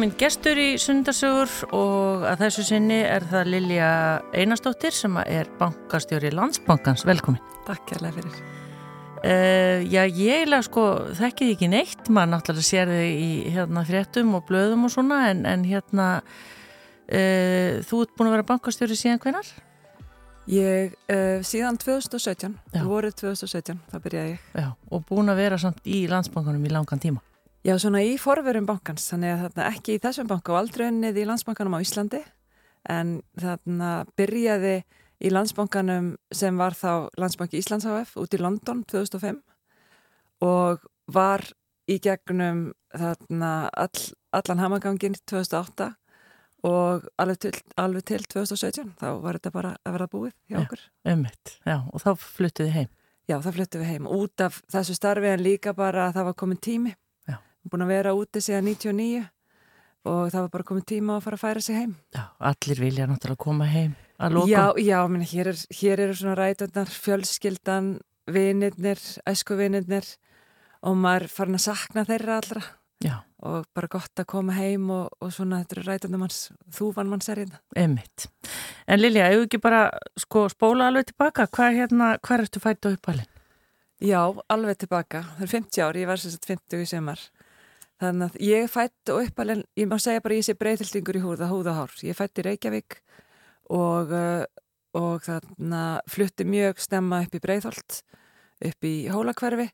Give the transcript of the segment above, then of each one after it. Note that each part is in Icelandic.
Það kom inn gestur í sundarsögur og að þessu sinni er það Lilja Einarstóttir sem er bankastjóri Landsbankans. Velkomin. Takk hérlega fyrir. Uh, já, ég eiginlega sko þekkið ekki neitt, maður náttúrulega sér þig í hérna fréttum og blöðum og svona en, en hérna uh, þú ert búin að vera bankastjóri síðan hvenar? Ég, uh, síðan 2017, Já. voruð 2017, það byrjaði ég. Já, og búin að vera samt í Landsbankanum í langan tíma. Já, svona í forverum bankans, þannig að þarna ekki í þessum banka og aldrei unnið í landsbankanum á Íslandi, en þarna byrjaði í landsbankanum sem var þá landsbanki Íslands HF út í London 2005 og var í gegnum þarna all, allan hamagangin 2008 og alveg til, alveg til 2017, þá var þetta bara að verða búið hjá Já. okkur. Ummitt, já, og þá fluttuði heim. Já, það fluttum við heim út af þessu starfi en líka bara að það var komin tími. Búin að vera úti síðan 99 og það var bara komin tíma að fara að færa sig heim. Já, allir vilja náttúrulega koma heim að loka. Já, já, minna, hér, er, hér eru svona ræturnar, fjölskyldan, vinirnir, æskuvinirnir og maður farin að sakna þeirra allra Já, og bara gott að koma heim og, og svona þetta eru ræturnar manns, þúvan manns er hérna. ummitt. En Lilja, ef ekki bara sko spóla alveg tilbaka, hvað hérna, hvað ertu fætt á uppalinn? Já, alveg tilbaka. Það er 50 ár, ég var sagt 50 í semar. Þannig að ég fætt og uppalinn, ég má segja bara ég sé breyðhildingur í húða, húða hár. Ég fætt í Reykjavík og, uh, og þannig að flutti mjög stemma upp í Breiðholt, upp í Hólakverfi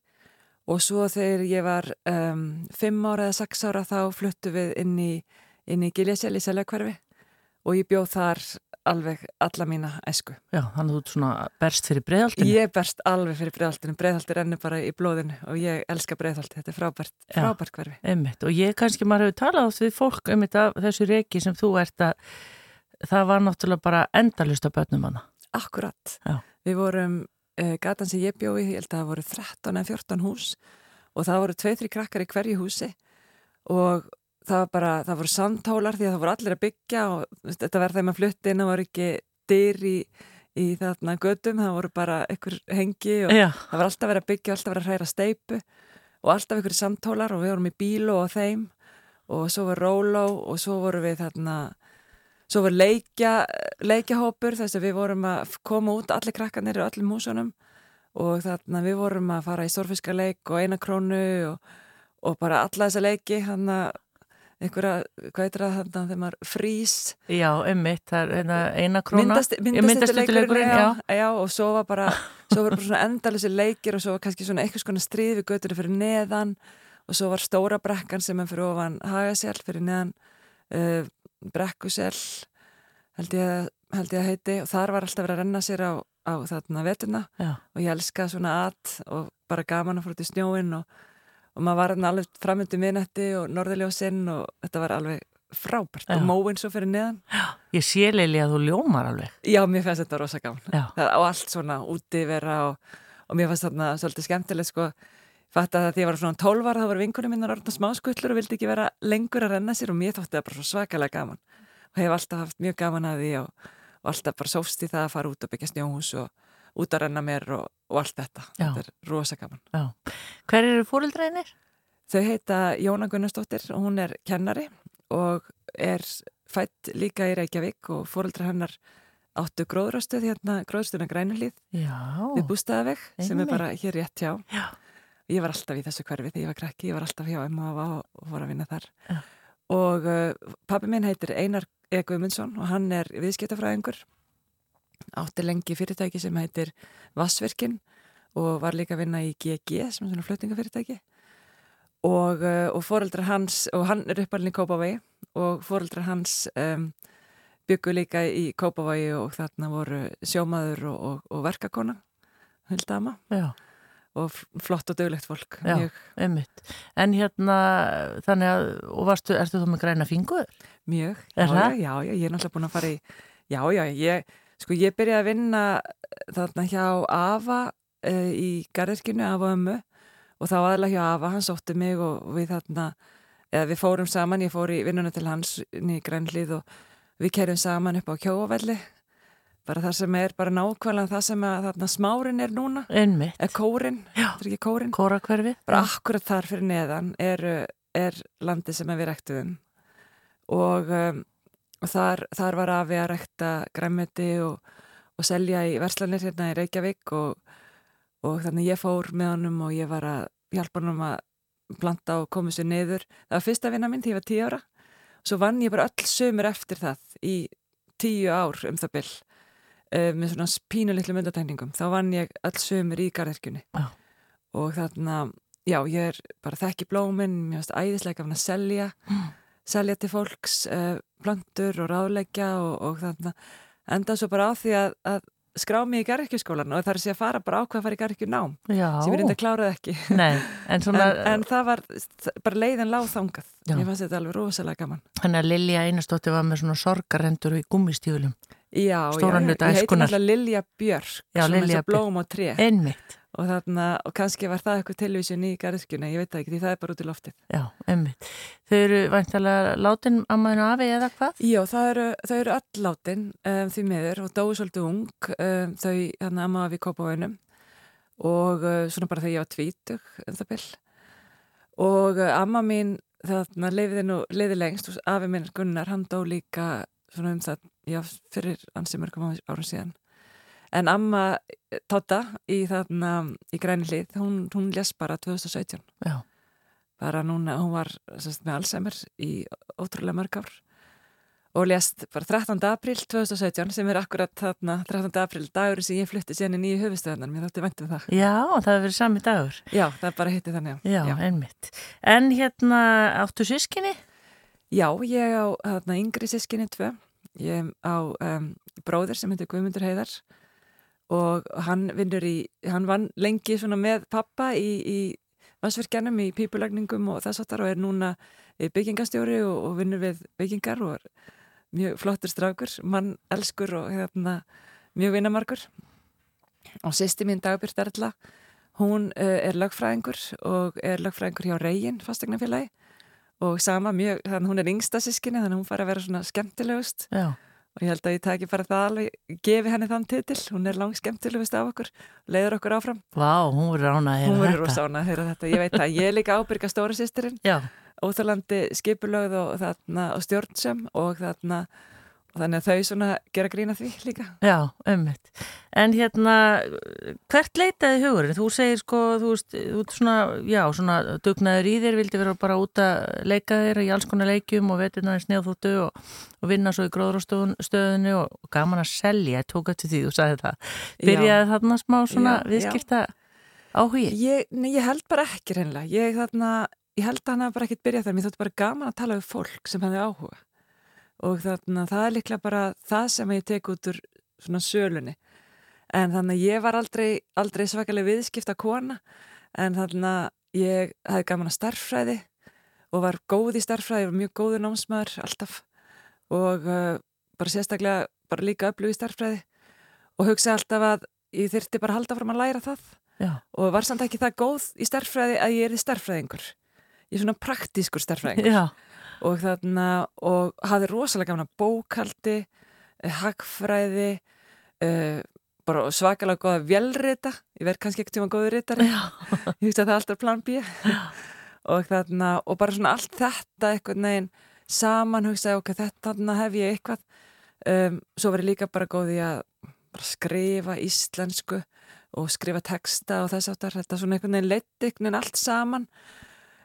og svo þegar ég var um, 5 ára eða 6 ára þá fluttu við inn í, í í Seljakverfi og ég bjóð þar alveg alla mína esku. Já, þannig að þú ert svona berst fyrir breiðaldinu. Ég berst alveg fyrir breiðholtinu, breiðholti rennur bara í blóðinu og ég elska breiðholti, þetta er frábært, frábært hverfi. Einmitt, og ég kannski maður hefur talað átt við fólk um þetta, þessu reiki sem þú ert að það var náttúrulega bara endalust af börnum hana. Akkurat. Já. Við vorum, uh, gatan sem ég bjóði, ég held að það voru 13 eða 14 hús og það voru 2-3 krakkar í hverju húsi og það var bara, það voru samtólar því að það voru allir að byggja og þetta verði þeim að flutti inn og voru ekki dyr í, í þarna gödum, það voru bara einhver hengi og Já, það var alltaf verið að byggja, alltaf verið að hræra steipu og alltaf ykkur samtólar og við vorum í bílu og þeim og svo var róló og svo vorum við þarna svo var leikja, leikjahópur þess að við vorum að koma út allir krakkanir í öllum húsunum og þarna við vorum að fara í stórfiskaleik og eina krónu og, og bara alla þessa leiki hann að einhverja, hvað heitir það þarna þegar maður frís já, einmitt, það er hérna eina króna. myndast, Ég myndastuttuleikurinn já. já, og svo var bara svo var bara svona endalisi leikir og svo var kannski svona eitthvað skona stríð við göttunni fyrir neðan og svo var stóra brekkan sem er fyrir ofan hagasel fyrir neðan uh, brekkusel held ég, að- held ég að heiti og þar var alltaf verið að renna sér á, á þarna vetuna Já, og ég elska svona at og bara gaman að fór út í snjóin og, og maður var hérna alveg framöndi miðnætti og norðurljósinn og þetta var alveg frábært Já. og móin svo fyrir neðan ég sé Lilja að þú ljómar alveg. Já, mér fannst þetta rosa. Já. Það á allt svona úti vera og, og mér fannst þarna svolítið skemmtilegt sko. Fatt að því ég var svona 12 ára þá var vinkunum minnar orðna smáskullur og vildi ekki vera lengur að renna sér og mér þótti það bara svakalega gaman. Og hef alltaf haft mjög gaman að því og, og alltaf bara sófst í það að fara út og byggja snjóhús og út að renna mér og, og allt þetta. Já. Þetta er rosa gaman. Já. Hver eru fóreldreinir? Þau heita Jóna Gunnarsdóttir og hún er kennari og er fætt líka í Reykjavík og fóreldra hennar áttu gróðrastöð hérna, gróðrastöðna grænulíð við bústaðaveg sem er bara hér rétt hjá Já. ég var alltaf í þessu hverfi þegar ég var krakki ég var alltaf hjá Emma og, voru að vinna þar Já. og uh, pappi minn heitir Einar E. Guðmundsson og hann er viðskiptafræðingur átti lengi fyrirtæki sem heitir Vassvirkin og var líka að vinna í GG sem er svona fluttingafyrirtæki og, uh, og foreldrar hans og hann er uppalinn í Kópavegi og foreldrar hans um, byggu líka í Kópavegi og þarna voru sjómaður og, og, og verkakona Huldama já, og flott og döglegt fólk Já. En hérna, þannig að, og varstu, ertu þá með græna fingur? mjög. Já, já, já, ég er náttúrulega búin að fara í já, já, ég, Sko ég byrjaði að vinna þarna hjá Ava uh, í garðirkinu, Ava ömmu og þá aðla hjá Ava, hann sótti mig og við þarna, eða við fórum saman, ég fór í vinnuna til hans í grænlið og við kerjum saman upp á kjóavelli bara það sem er bara nákvæmlega það sem að þarna smárin er núna Einmitt. er kórin, þetta er ekki kórin Kórakverfi. bara akkurat þar fyrir neðan er, er landi sem við rektuðum og, um, og þar, þar var að við að rekta græmiti og, og selja í verslanir hérna í Reykjavík og, og þannig ég fór með honum og ég var að hjálpa honum að planta og koma sér niður. Það var fyrsta vinna minn ég var tíu ára. Svo vann ég bara öll sömur eftir það í tíu ár um það byll uh, með svona pínuliklu myndatæningum þá vann ég öll sömur í garðirkjunni Já. og þarna já, ég er bara þekki blóminn mér finnst hann að selja. Mm. Selja til fólks uh, plantur og ráðleggja og, og þarna enda svo bara á því að, að skrá mig í garðirkjuskólan og það er að sé að fara bara ákveð að fara í garðirkjunám Já. sem ég reynda að kláraði ekki Nei, en svona, en, en það var bara leiðin láð þangað Já. ég fannst þetta alveg rosalega gaman að Lilja Einarsdóttir var með svona sorgarendur í gummistíðulum. já, já, ég heiti náttúrulega Lilja Björk Já, Lilja og blóm og tré Einmitt. Og, þarna, og kannski var það eitthvað tilvísun í garðirkjuna, ég veit það ekki því það er bara út í loftið Já, einmitt. Þau eru væntalega látin ammaðinu afi eða hvað? Já, eru, þau eru öll látin um, því miður og dói svolítið ung um, þau hann amma við kópavænum og uh, svona bara þegar ég var tvítug um það byll og uh, amma mín þarna leiði nú leiði lengst og afi minn Gunnar hann dó líka svona um það já, fyrir ansi mörgum árum síðan en amma Totta í þarna í græni hlið hún, hún lés bara 2017 Já. bara núna, hún var sérst, með Alzheimer í ótrúlega mörg ár og lést bara 13. april 2017 sem er akkurat þarna 13. april dagur sem ég flutti sérni nýju höfustöðunar, mér þátti vendum það Já, það hefur verið sami dagur. Já, það bara hitti þannig Já, einmitt. En hérna, áttu sískinni? Já, ég á þarna yngri sískinni tvö ég á um, bróðir sem heitir Guðmundur Heiðar og hann vinnur í, hann vann lengi svona með pappa í, í vansverkjanum í pípulagningum og þess aftar og er núna byggingastjóri og, og vinnur við byggingar og er mjög flottur strákur, mann elskur og hérna, mjög vinnamarkur og sýsti mín Dagbjörn Erla hún uh, er lögfræðingur og er lögfræðingur hjá Reyin fastegnafélagi og sama mjög, þannig hún er yngsta sískinni þannig hún fara að vera svona skemmtilegust Já. Og ég held að ég taki bara það alveg gefi henni þann titil, hún er lang skemmtilegust af okkur, leiður okkur áfram. Vá, hún verður ánað að heyra hún verður þetta. ánað að heyra þetta, ég veit það. Ég er líka ábyrga stóra sýstirinn Já, óþálandi skipulögð og, og stjórnsöm og, þarna, þannig að þau svona gera grína því líka já, einmitt. En hérna, hvert leitaði hugurinn? Þú segir sko, þú veist, svona, já, svona dugnaður í þér, vildi vera bara út að leika þér í alls konar leikjum og veturnar í snjáþúttu og, og vinna svo í gróðrástöðunni og, og gaman að selja, ég tók eftir því, þú sagði það. Byrjaði þarna smá svona Já, viðskipta áhugi? ég, nei, ég held bara ekki reynilega ég, þarna, ég held að hann bara ekkert byrjað þar mér þótti bara gaman að tala við fólk sem hefði áhuga og þarna, það er líklega bara það sem ég tek út úr svona sölunni. En þannig að ég var aldrei, aldrei svakalega viðskipta kona en þannig að ég hefði gaman að starffræði og var góð í starffræði, var mjög góður námsmaður alltaf. Og uh, bara sérstaklega bara líka öflug í starffræði og hugsa alltaf að ég þyrti bara að halda fram að læra það. Já, og var samt ekki það góð í starffræði að ég er í starffræðingur ég er svona praktískur starffræðingur já, og þarna og hafði rosalega gaman að bókaldi eh, hagfræði uh, bara svakalega góða velrita ég verð kannski ekkert tíma góður ritari. Ég hugsa að það er alltaf plan B. Og þarna og bara svona allt þetta eitthvað neginn saman hugsaði ok, þetta þarna hef ég eitthvað. Um, svo ég líka bara góð í að skrifa íslensku og skrifa texta og þess aftar þetta svona einhvern veginn leitt einhvern veginn allt saman.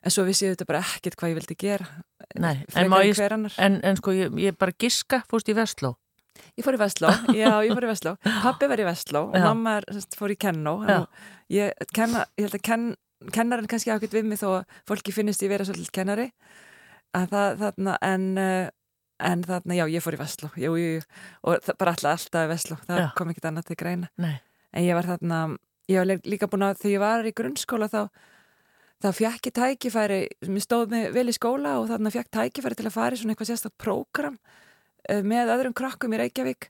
En svo vissi ég þetta bara ekkert hvað ég vildi gera Nei, en en ég- en, en sko ég, ég bara giska fórst í Vestló. Ég fór í Vestló, já, ég fór í Vestló. Pappi var í Vestló og Já. mamma er, semst, fór í Kennó ég, kenna, ég held að ken, kennarinn kannski ákveðt við mig þó fólki finnist ég vera svolítið kennari. Að það, þarna, en uh, en þarna, já, ég fór í Vestló. Jú, jú, og það, bara alltaf, alltaf í Vestló. Það Já. kom ekkert annað til greina. Nei, en ég var þarna, ég var lí- líka búin að þegar ég var í grunnskóla þá fjekk ég tækifæri mér stóð mig vel í skóla og þarna fjekk tækifæri til að fara í svona eitthvað sérstætt prógram eh, með öðrum krakkum í Reykjavík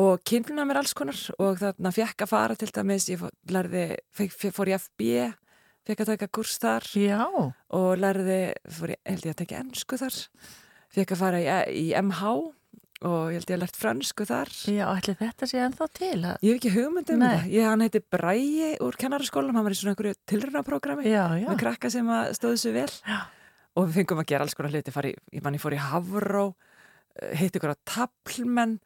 og kynna mér alls konar og fekk að fara til dæmis, ég lærði, fór í FB, fekk að taka kurs þar Já, og lærði, fór ég, held ég að tekja ennsku þar, fekk að fara í, í MH og ég held ég að lært fransku þar. já, ætli þetta sé ennþá til að... Ég hef ekki hugmynd um það. Ég, hann heiti Bræi úr kennaraskólanum, hann var í svona einhverju tilrunaprógrami með krakka sem stóðu sér vel Já. og við fengum að gera alls konar hluti. Fari, ég manni fór í Havró, eh, hitt ykkur að taplmenn,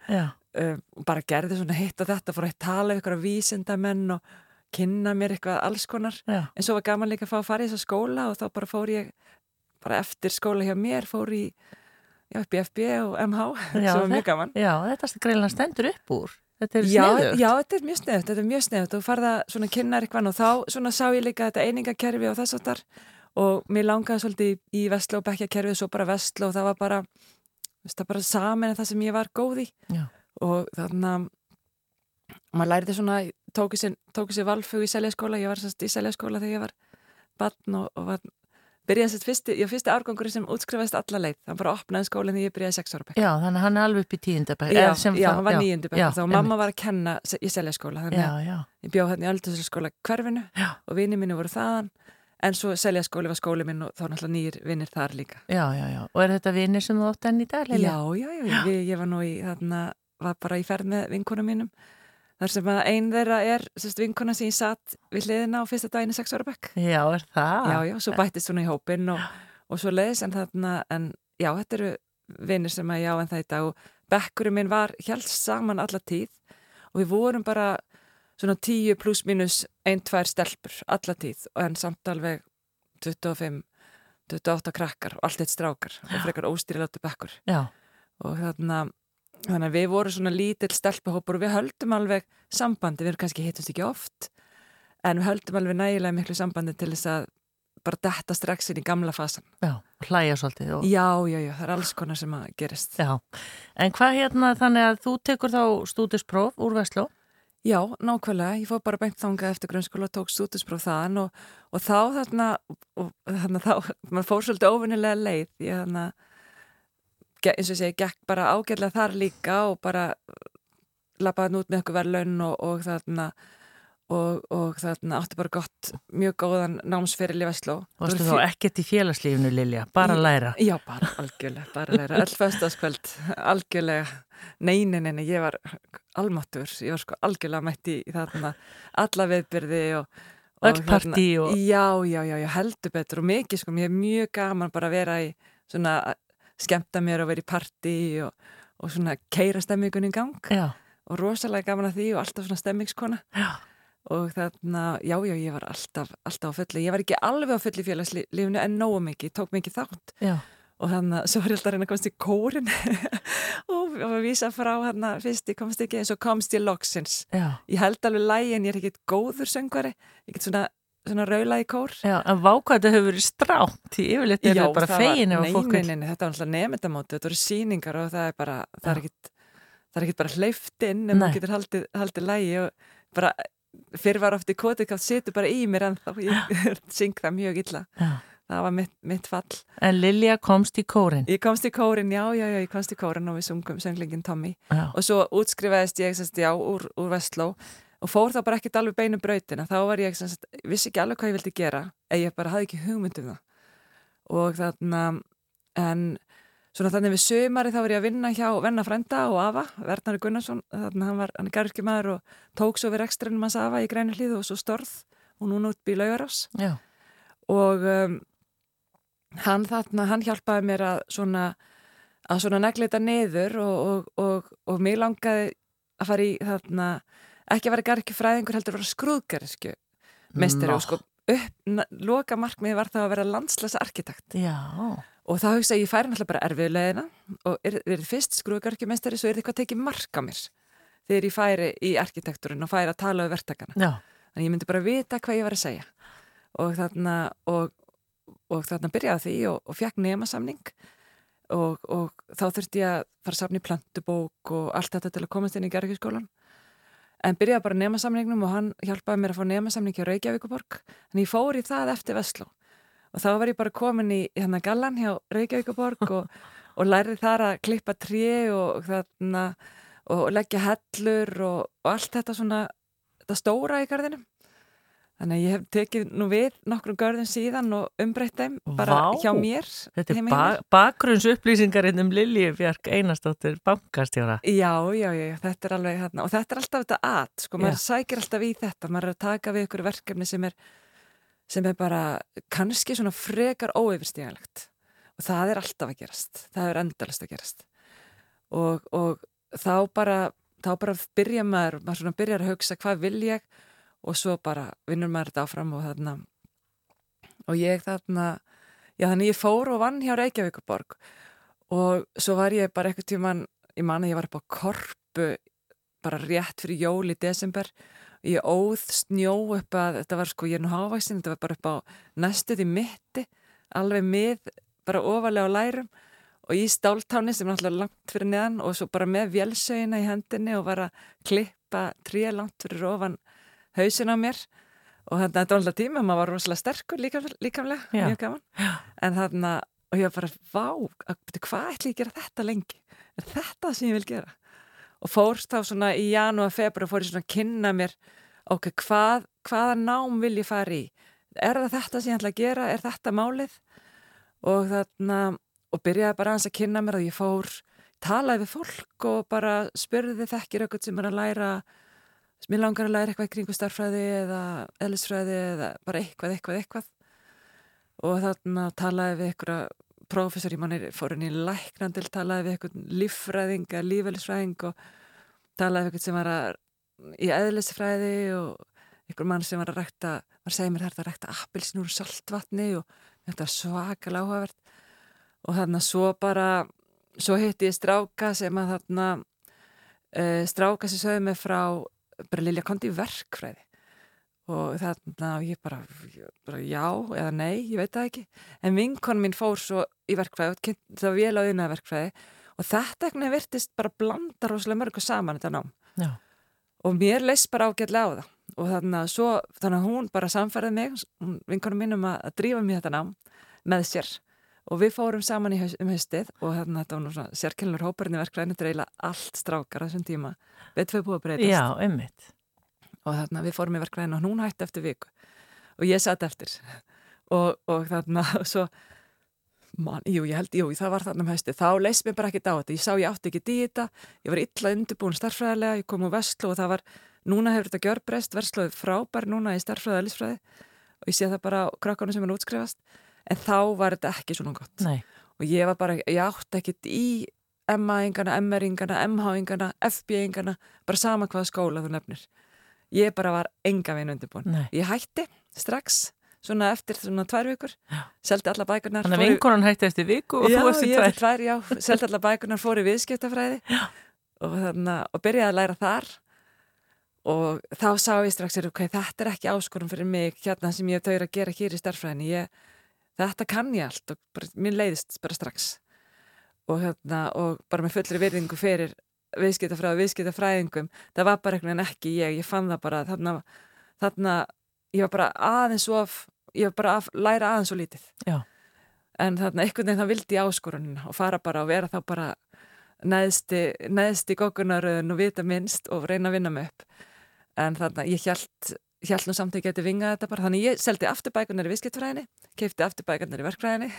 um, bara gerði svona hitt og þetta, fór að tala ykkur að vísindamenn og kynna mér eitthvað alls konar. já, En svo var gaman líka að fá að fara í þessa skóla og þá bara fór ég, bara eftir skóla hjá mér, fór í, já, upp í FB og MH, sem var mjög gaman. já, þetta greiðlega stendur upp úr. Þetta er sniðugt. já, þetta er mjög sniðut, þetta er mjög sniðut og farða svona kynnar eitthvað og þá svona sá ég líka þetta einingakerfi og þess áttar og mér langaði svolítið í, Vestló og Bekkjakerfi og svo bara Vestló og það var bara, það bara saman en það sem ég var góð í Já. og þannig að maður lærði svona, tóku sér, sér valfug í seljaskóla, ég var sérst í seljaskóla þegar ég var barn og, og var, byrjaði sérst fyrsti, ég fyrsti árgangur sem útskrifaðist alla leið, það bara opnaði skólinn þegar ég byrjaði sex ára bekk. Já, þannig að hann er alveg upp í tíundabæk. Já, já, hann var nýjundu bekk þá mamma var að kenna í seljaskóla þannig Já, að já, ég bjóð hérna í öldurskóla hverfinu Já. og vinni minni voru þaðan en svo seljaskóli var skóli minn og þá náttúrulega nýjir vinnir þar líka. já, já, já. Og er þetta vinir sem þú átt enn í dag, Lilja? Já, já, já, við, ég var nú í þarna, var bara í ferð með vinkunum mínum þar sem að einn þeirra er sérst, vinkuna sem ég satt við hliðina á fyrsta daginn í sex ára bekk. Já, er það? Já, já, svo bættist hún í hópin og, og svo leiðis en þarna, en já, þetta eru vinnir sem að já en það í dag og bekkurinn minn var helst saman alla tíð og við vorum bara svona 10 pluss mínus ein, tvær stelpur alla tíð og en samt alveg 25, 28 krakkar og allt eitt strákar og frekar óstýriláttu bekkur Já, og þarna þannig að við vorum svona lítill stelpuhópur og við höldum alveg sambandi, við erum kannski hittumst ekki oft en við höldum alveg nægilega miklu sambandi til þess að bara detta strax inn í gamla fasan. já, hlæja svolítið. Og... Já, já, já, það er alls konar sem að gerist. Já, en hvað hérna þannig að þú tekur þá stúdispróf úr Vestló? Já, nákvæmlega, ég fór bara beint þangað eftir grunnskóla og tók stúdinspróf þaðan og, og þá þarna, og, þarna þá, maður fór svolítið óvinnilega leið, ég þarna, ge- eins og segi, gekk bara ágætlega þar líka og bara lappaði út með eitthvað verðlaun og, og þarna, og, og þarna átti bara gott, mjög góðan námsferil í Vestló. Varstu Það þá ekkert í félagslífinu, Lilja? Bara læra? Já, bara algjörlega, bara læra, öll föstaskvöld, algjörlega, neini, neini, ég var almáttur, ég var sko algjörlega mætt í þarna alla viðbyrði og, og Öll partí og- Já, já, já, já, heldur betur og mikið sko, mér er mjög gaman bara að vera í svona, skemmta mér og vera í partí og, og svona keira stemmingun í gang. Já, og rosalega gaman að því og alltaf svona stemmingskona já, og þarna, já, já, ég var alltaf, alltaf á fulli, ég var ekki alveg á fulli í félagslífinu en nógu mikið, tók mikið þátt. Já, og þannig að svo var ég alltaf að reyna að komast í kórin og, og vísa frá hann að fyrst ég komst ekki, en svo komst ég loksins. Ég held alveg lægi en ég er ekkit góður söngvari. Ég get svona, svona raula í kór Já, en vákvæði þetta hefur verið strátt, því yfirleitt er bara það var- fegin að fólk nei, vil. nei, nei, þetta var alltaf nefndamóti, þetta voru síningar og það er bara, það er Já. ekkit það er ekkit bara hleyft inn en maður getur haldið, haldið lægi og bara fyrir var oft í kótikátt situr bara í mér en þá syng það mjög illa Já. það var mitt, mitt fall En Lilja komst í kórin. Ég komst í kórin, já, já, já, ég komst í kórin og við sungum sönglingin Tommy Já, og svo útskrifaðist ég semst, já, úr, úr Vestló og fór þá bara ekkert alveg beinu brautina. Þá var ég, semst, vissi ekki alveg hvað ég vildi gera eða ég bara hafði ekki hugmynd um það. Og þarna en svona þannig við sömari þá var ég að vinna hjá venna frenda og Ava, Vernari Gunnarsson. Þannig hann var, hann er garðurkjumæður og tók svo við ekstrinum hans Ava í græni hlýðu og svo storð og núna út bí laugarás og um, hann þarna, hann hjálpaði mér að svona að svona negleita niður og, og, og, og mér langaði að fara í þarna, ekki að vera garki fræðingur heldur að vera skrúðgarskju meistari Nó. og sko upp, loka markmiði var það að vera landslæsa arkitekt já, og þá hugsa ég, ég færi náttúrulega bara erfiðu leiðina og er, er fyrst skrúðgarki meistari svo er eitthvað að tekið mark á mér þegar ég færi í arkitekturinn og færi að tala um verktakana já, Þannig ég myndi bara vita hvað ég var að segja. Og þarna, og, og þarna byrjaði því og, og fekk nemasamning og, og þá þurfti ég að fara safna í plantubók og allt þetta til að komast inn í Gerðvíkskólan. En byrjaði bara nemasamningnum og hann hjálpaði mér að fá nemasamning hjá Reykjavíkuborg. Þannig ég fór í það eftir Vestló. Og þá var ég bara komin í hérna gallan hjá Reykjavíkuborg og, og lærði þar að klippa tré og þarna og leggja hellur og, og allt þetta svona þetta stóra í garðinum þannig að ég hef tekið nú við nokkrum garðin síðan og umbreytt þeim bara Vá. hjá mér Þetta er ba mér. bakgrunns upplýsingarinn um Lilji Björk Einarsdóttir bankastjóra. Já, já, já, þetta er alveg hérna og þetta er alltaf þetta at, sko, maður Já. sækir alltaf í þetta, maður er að taka við ykkur verkefni sem er, sem er bara kannski svona frekar óyfirstíganlegt og það er alltaf að gerast það er endalist að gerast og, og þá bara þá bara byrja maður, maður svona byrjar að hugsa hvað vil ég og svo bara vinnur maður þetta áfram og þarna og ég þarna já þannig ég fór og vann hjá Reykjavíkuborg og svo var ég bara eitthvað tíman ég man að ég var upp á korpu bara rétt fyrir jól í desember. Ég óð snjó upp að þetta var sko, ég er nú hávæksin þetta var bara upp á næstuð í mitti alveg mið, bara ofalega á lærum. Og í stáltáni sem er náttúrulega langt fyrir neðan og svo bara með vélsögina í hendinni og var að klippa tré langt fyrir ofan hausin á mér. Og þannig að þetta var alltaf tíma, maður var rosalega sterkur líka, líkamlega, Já. mjög gaman. En þannig að, og ég var bara, vá að, hvað ætli ég að gera þetta lengi? Er þetta það sem ég vil gera? Og fórst þá svona í janúar, februar fór ég svona að kynna mér ok, hvað, hvaða nám vil ég fara í? Er það þetta sem ég ætla að gera? Er þetta málið? Og þarna, og byrjaði bara aðeins að kynna mér og ég fór, talaði við fólk og bara spurði þekkir auðvitað sem er að læra mér langar að læra eitthvað í kringu starffræði eða eðlisfræði eða bara eitthvað, eitthvað, eitthvað. Og þarna talaði við einhverja prófessor, ég manni fór henni læknandil, talaði við einhvern líffræðing eða lífælisfræðing og talaði við einhvern sem var að, í eðlisfræði og einhver mann sem var að rækta, var að segja mér þetta að rækta appilsin úr saltvatni og þetta var svakal áhugavert. Og þarna svo bara svo hitti ég stráka sem að þarna uh, stráka sem sögðu mig frá bara Lilja kondi verkfræði. Og þarna ég bara, bara já eða nei, ég veit það ekki. En vinkon mín fór svo í verkfræði það vel á yfirnaði verkfræði og þetta ekki virtist bara blanda rosalega mörgu saman þetta nám. Já. og mér leist bara ágætlega á það. Og þannig að, svo, þannig að hún bara samfærið mig, vinkonum mínum að, að drífa mér þetta nám með sér og við fórum saman í um haustið og þannig að þetta var nú svona sérkennlur hóparinn í er eiginlega allt strákar á þessum tíma, við tvei búið að breytast. Já, einmitt. og þarna við fórum í verkvæðinu og hún hætti eftir viku. Og ég satt eftir. Og, og þarna svo man, jú, ég held, jú, það var þarna um hausti þá leist mér bara ekkert á þetta, ég sá ég átti ekki þetta. Ég var illa undirbúin starffræðilega ég kom úr Vestló og það var, núna hefur þetta gjörbreyst. Vestló er frábær núna í starffræði og elisfræði og ég sé það bara á krakkanum sem er útskrifast en þá var þetta ekki svona gott Nei. og ég var bara, ég átti ekkert í MA-ingana, MR-ingana, MH-ingana FB-ingana, bara sama hvaða skóla þú nefnir ég bara var enga veginn undirbúin. Nei. Ég hætti strax, svona eftir svona tvær vikur, seldi alla bækurnar. Þannig að vinkonan hætti eftir viku og já, þú eftir tvær. tvær, já, seldi alla bækurnar, fór í viðskiptafræði og, þarna, og byrjaði að læra þar og þá sá ég strax, ok, þetta er ekki áskorun fyrir mig hérna sem ég þau að gera hér í starffræðinni, ég, þetta kann ég allt og bara, mér leiðist bara strax. Og, hérna, og bara með fullri virðingu fyrir viðskiptafræði og viðskiptafræðingum það var bara einhvern veginn ekki ég, ég fann það bara þarna, þarna ég var bara aðeins of ég var bara að læra aðeins og lítið. Já. en þarna einhvern veginn það vildi ég áskorunina og fara bara og vera þá bara neðsti, neðsti gókunaröðun og vita minnst og reyna að vinna mig upp. En þarna ég hjælt hjælt nú samt að ég geti vingað þetta bara. Þannig ég seldi afturbækunar í viðskiptfræðinni keipti afturbækunar í verkfræðinni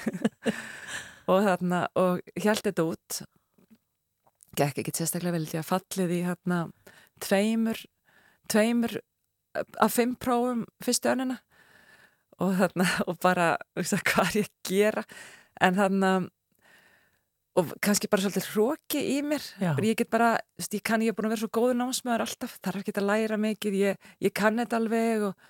og þarna og hjælt þetta út. Gekk ekki sérstaklega vel því að fallið í hérna tveimur tveimur af fimm prófum fyrstu önuna og þarna og bara veist, það, hvað er ég að gera? En þarna og kannski bara svolítið hróki í mér. Ég get bara, ég kann ég er búin að vera svo góður námsmaður alltaf, þarf ekki að læra mikið ég, ég kann þetta alveg og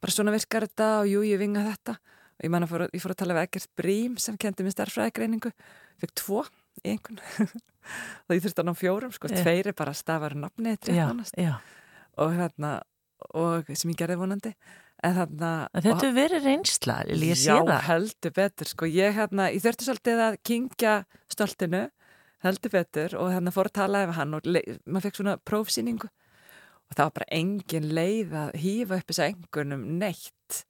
bara svona virkar þetta og jú, ég vinga þetta. Og ég man að fór, ég fór að tala við Egert Brím sem kendi mér starffræðigreiningu fekk tvo einhvern og ég þurfti að ná fjórum, sko, Já. tveir er bara stafar nafni, Já, trétt já. og hérna og sem ég gerði vonandi þarna Þetta hefur verið reynsla, ég sé Já, það. heldur betur, sko, ég hérna, ég þurfti svolítið að kingja stoltinu, heldur betur og hérna fór að tala ef hann og maður fekk svona prófsýningu. Og það var bara engin leið að hýfa upp þessa engunum neitt.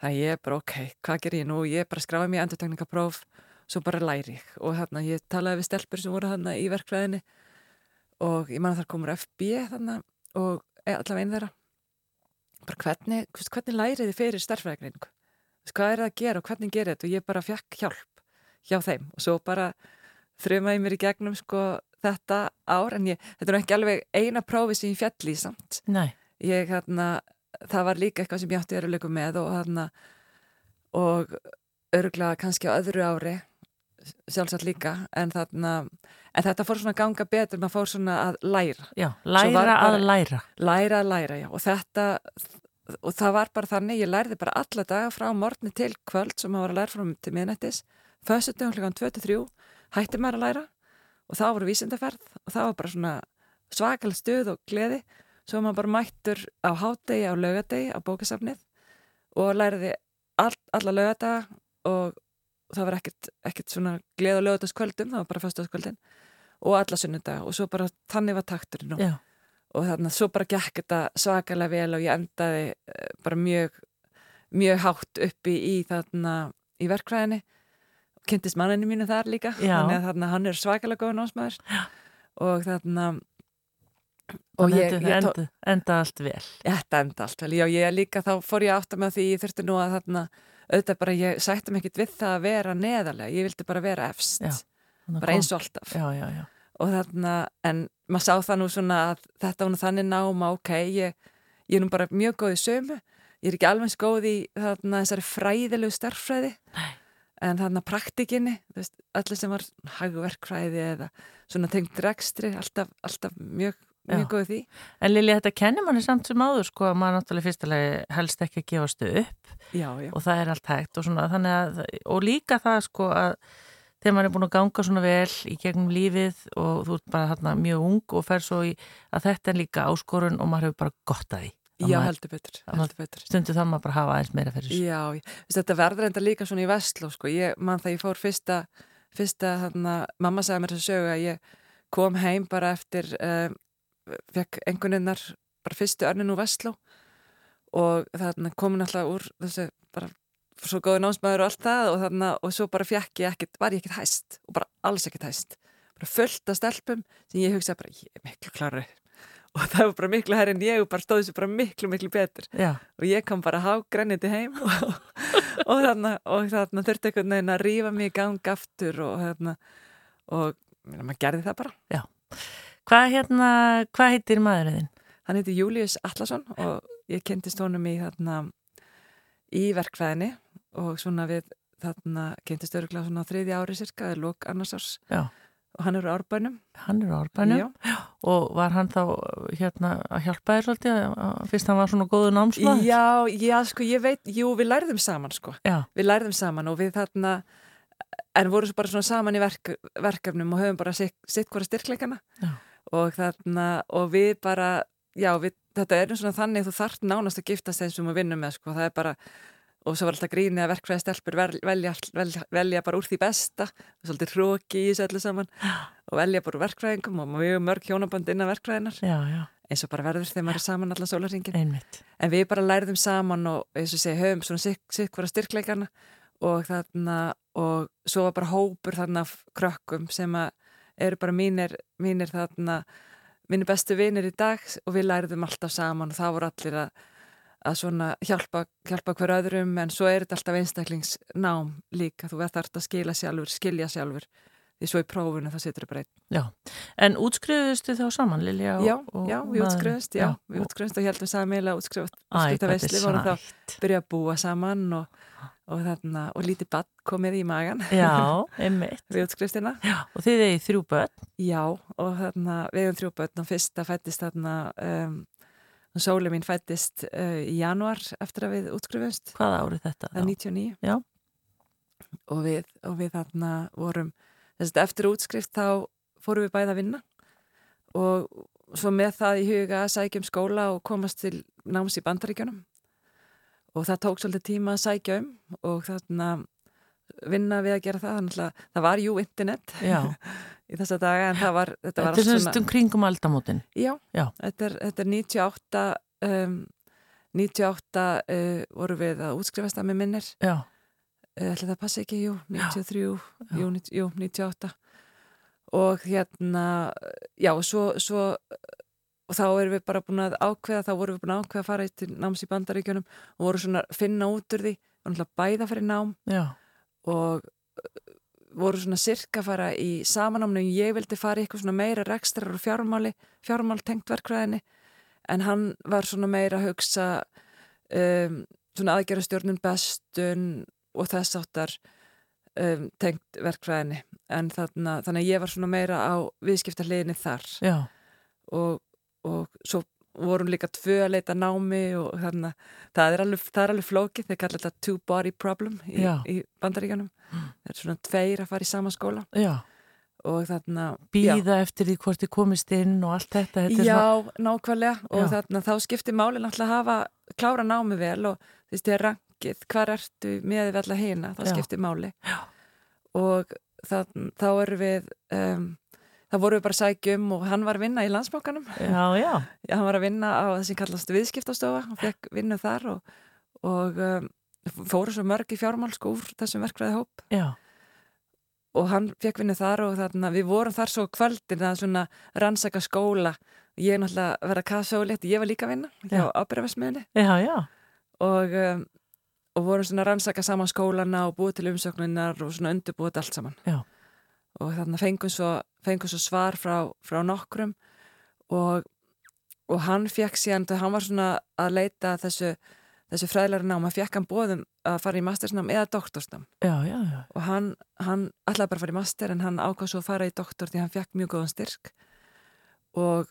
Það ég er bara, ok, hvað ger ég nú? Ég er bara skráði mér endurtekningapróf svo bara læri ég. Og hérna ég talaði við stelpur sem voru hérna í verkfræðinni og ég man að það komur FB þannig og e, allavega einn þeirra hvernig, hvernig lærið þið fyrir starfræðgreiningu hvað er það að gera og hvernig gerir þetta? Og ég bara fekk hjálp hjá þeim. Og svo bara þrjumaði mér í gegnum sko þetta ár. En ég, þetta er ekki alveg eina prófi sem ég fjalli í samt. Nei. ég hérna, það var líka eitthvað sem ég átti að vera lögum með og hérna og örgulega kannski á öðru ári sjálfsagt líka en þarna en þetta fór svona að ganga betur maður fór svona að læra. Já, læra bara- að læra. Læra að læra, já, og þetta og það var bara þannig, ég lærði bara alla daga frá morgni til kvöld sem maður var að læra frá til miðnættis, fössutum hlugan 23, hætti maður að læra og það voru vísindaferð og það var bara svona svakalega stuð og gleði. Svo maður bara mættur á hádegi á laugadegi á bókasafnið og læriði all, alla laugadaga og það var ekkert, ekkert svona gleð og laugadaskvöldum, það var bara föstaskvöldin og alla sunnudaga og svo bara þannig var takturinn og og þannig að svo bara gekk þetta svakalega vel og ég endaði eh, bara mjög mjög hátt uppi í þarna í verkfræðinni. Kynntist manninu mínu þar líka þannig að þarna hann er svakalega góð námsmaður og þarna og ég, ég enda, enda allt vel. Þetta enda allt vel. Já ég líka þá fór ég átt að með því ég þurfti nú að þarna auðvitað bara ég sætti mig ekkit við það að vera neðarlega ég vildi bara vera efst. Já, bara eins og alltaf. Já, já, já, og þarna, en maður sá það nú svona að þetta var nú þannig náma, ok, ég, ég er nú bara mjög góð í sömu, ég er ekki alveg góð í þarna þessari fræðilegu starffræði, Nei. en þarna praktikinni, allir sem var hagverkfræði eða svona tengt rekstri, alltaf, alltaf mjög, mjög góð því. En Lili, þetta kennir manni samt sem áður sko að maður náttúrulega fyrstulega helst ekki að gefast upp Já, já, og það er allt hægt og svona þannig að, og líka það sko að þegar maður er búin að ganga svona vel í gegnum lífið og þú ert bara hérna mjög ung og fer svo í að þetta er líka áskorun og maður hefur bara gott að því. Já, maður- heldur betur, heldur betur. Stundu það maður bara hafa aðeins meira fyrir þessu. Já, þetta verður enda líka svona í Vestló sko. ég man það ég fór fyrsta, fyrsta þarna, mamma sagði mér þessu sögu að ég kom heim bara eftir um, fekk enguninnar bara fyrstu örnin úr Vestló og þarna komin alltaf úr þessu bara svo góði námsmaður og allt það og þarna og svo bara fekk ég ekkert, var ég ekkert hæst og bara alls ekkert hæst. Bara fullt af stelpum sem ég hugsaði bara ég er miklu klarri og það var bara miklu herri en ég og bara stóði sér bara miklu miklu betur. Já, og ég kom bara hágræniti heim og, og þarna, og þarna þurfti einhvern veginn að rífa mig í gang aftur og þarna og minna, maður gerði það bara. Hvað hérna, hvað heitir maðurinn? Hann heiti Július Allarsson og ég kynntist honum í þarna í verkfræðinni og svona við þarna kynntist öruglega svona á þriðja ári cirka, eða lók annars árs Já. og hann eru árbænum. Hann er á árbænum Já. og var hann þá hérna að hjálpa þér að- fyrst hann var svona góðu námsmaður? Já, já, sko, ég veit, jú, við lærðum saman, sko. Já, við lærðum saman og við þarna en vorum svo bara svona saman í verk, verkefnum og höfum bara sitt, sitt hvora styrkleikana Já. Og þarna og við bara, já, við, þetta er svona þannig þú þarft nánast að giftast þeim sem við vinnum með, sko, það er bara og svo var alltaf grínið að verkfræði stelpur vel- velja, velja, velja bara úr því besta. Og svolítið hróki í þessu öllu saman. Og velja bara úr verkfræðingum og mjög mörg hjónaband innan verkfræðinar já, já, eins og bara verður þegar maður er saman allan sólarringin einmitt. en við bara lærðum saman og eins og segja, höfum svona hvora styrkleikana. Og þarna og svo var bara hópur þarna krökkum sem að eru bara mínir, mínir þarna mínir bestu vinir í dag og við lærðum alltaf saman og það voru allir að, að svona hjálpa, hjálpa hver öðrum en svo er þetta alltaf einstaklingsnám líka, þú verður þarft að skila sjálfur, skilja sjálfur því svo í prófunu það situr bara einn. Já, en útskrifuðustu þá saman, Lilja? Já, já, við maðurinn? útskrifast, já, við útskrifast og heldum hvað útskrifta þetta veistli, er vorum þá byrja að búa saman og, og, þarna, og lítið bann komið í magan Já, einmitt. við útskriftina. Já, og þið eigið þrjú börn? Já, og þarna, við hefum þrjú börn og fyrsta fættist þarna, um, sóli mín fættist uh, í januar eftir að við útskrifumst, Hvaða árið þetta? það er 99. Já. Og við, og við þarna vorum, þess að eftir útskrift þá fórum við bæða að vinna og svo með það í huga að sækja um skóla og komast til náms í bandaríkjunum og það tók svolítið tíma að sækja um og þarna vinna við að gera það, þannig að það var jú internet Já, í þessa daga en það var, þetta var er allt semst um kringum aldamótin. Já, Já. Þetta, er, þetta er 98 um, 98 uh, voru við að útskrifast að með minnir. Já, uh, það passi ekki, jú, 93 jú, 90 jú, 98 og hérna já, svo, svo og þá erum við bara búin að ákveða þá vorum við búin að ákveða að fara til náms í bandaríkjunum og voru svona að finna út úr því. Og náttúrulega bæða fyrir nám Já, og uh, voru svona sirka að fara í samanáminu ég vildi fara í eitthvað svona meira rekstrar og fjármáli, fjármál tengt verkfræðinni. En hann var svona meira að hugsa um, svona aðgerastjórnun bestun og þess áttar um, tengt verkfræðinni. En þarna, þannig að ég var svona meira á viðskipta hliðinni þar. Já, og, og svo vorum líka tvö að leita námi og þannig að það er alveg, það er alveg flókið, þeir kalla þetta two body problem í, í bandaríkjanum það er svona tveir að fara í sama skóla. Já. Og þarna Býða eftir því hvort þið komist inn og allt þetta, þetta er já, svona- nákvæmlega. Og Já. þarna þá skiptir máli náttúrulega að hafa klára námi vel og þú veist, þér rankið, hvar ertu með við alla hina, það Já. skiptir máli. Já. og þann, þá erum við um, þá vorum við bara að sækja um og hann var að vinna í landsbókanum Já, já, Já, hann var að vinna á það sem kallast viðskiptastofa. Hann fekk vinnu þar og, og um, fóru svo mörg í fjármál sko úr þessum verkfræði hóp já, og hann fekk vinnu þar og þarna, við vorum þar svo kvöldin að svona rannsaka skóla. Ég er náttúrulega að vera kassólétt ég var líka að vinna hjá já, og, um, og vorum svona að rannsaka saman skólana og búið til umsöknunar og svona undirbúið allt saman. Já. Og þannig fengum svo, fengum svo svar frá, frá nokkrum og, og hann fekk síðan, hann var svona að leita þessu, þessu fræðlæri nám, hann fekk hann bóðum að fara í mastersnám eða doktorsnám já, já, já, og hann, hann ætlaði bara fara í master en hann ákvað svo að fara í doktor því hann fekk mjög góðan styrk og,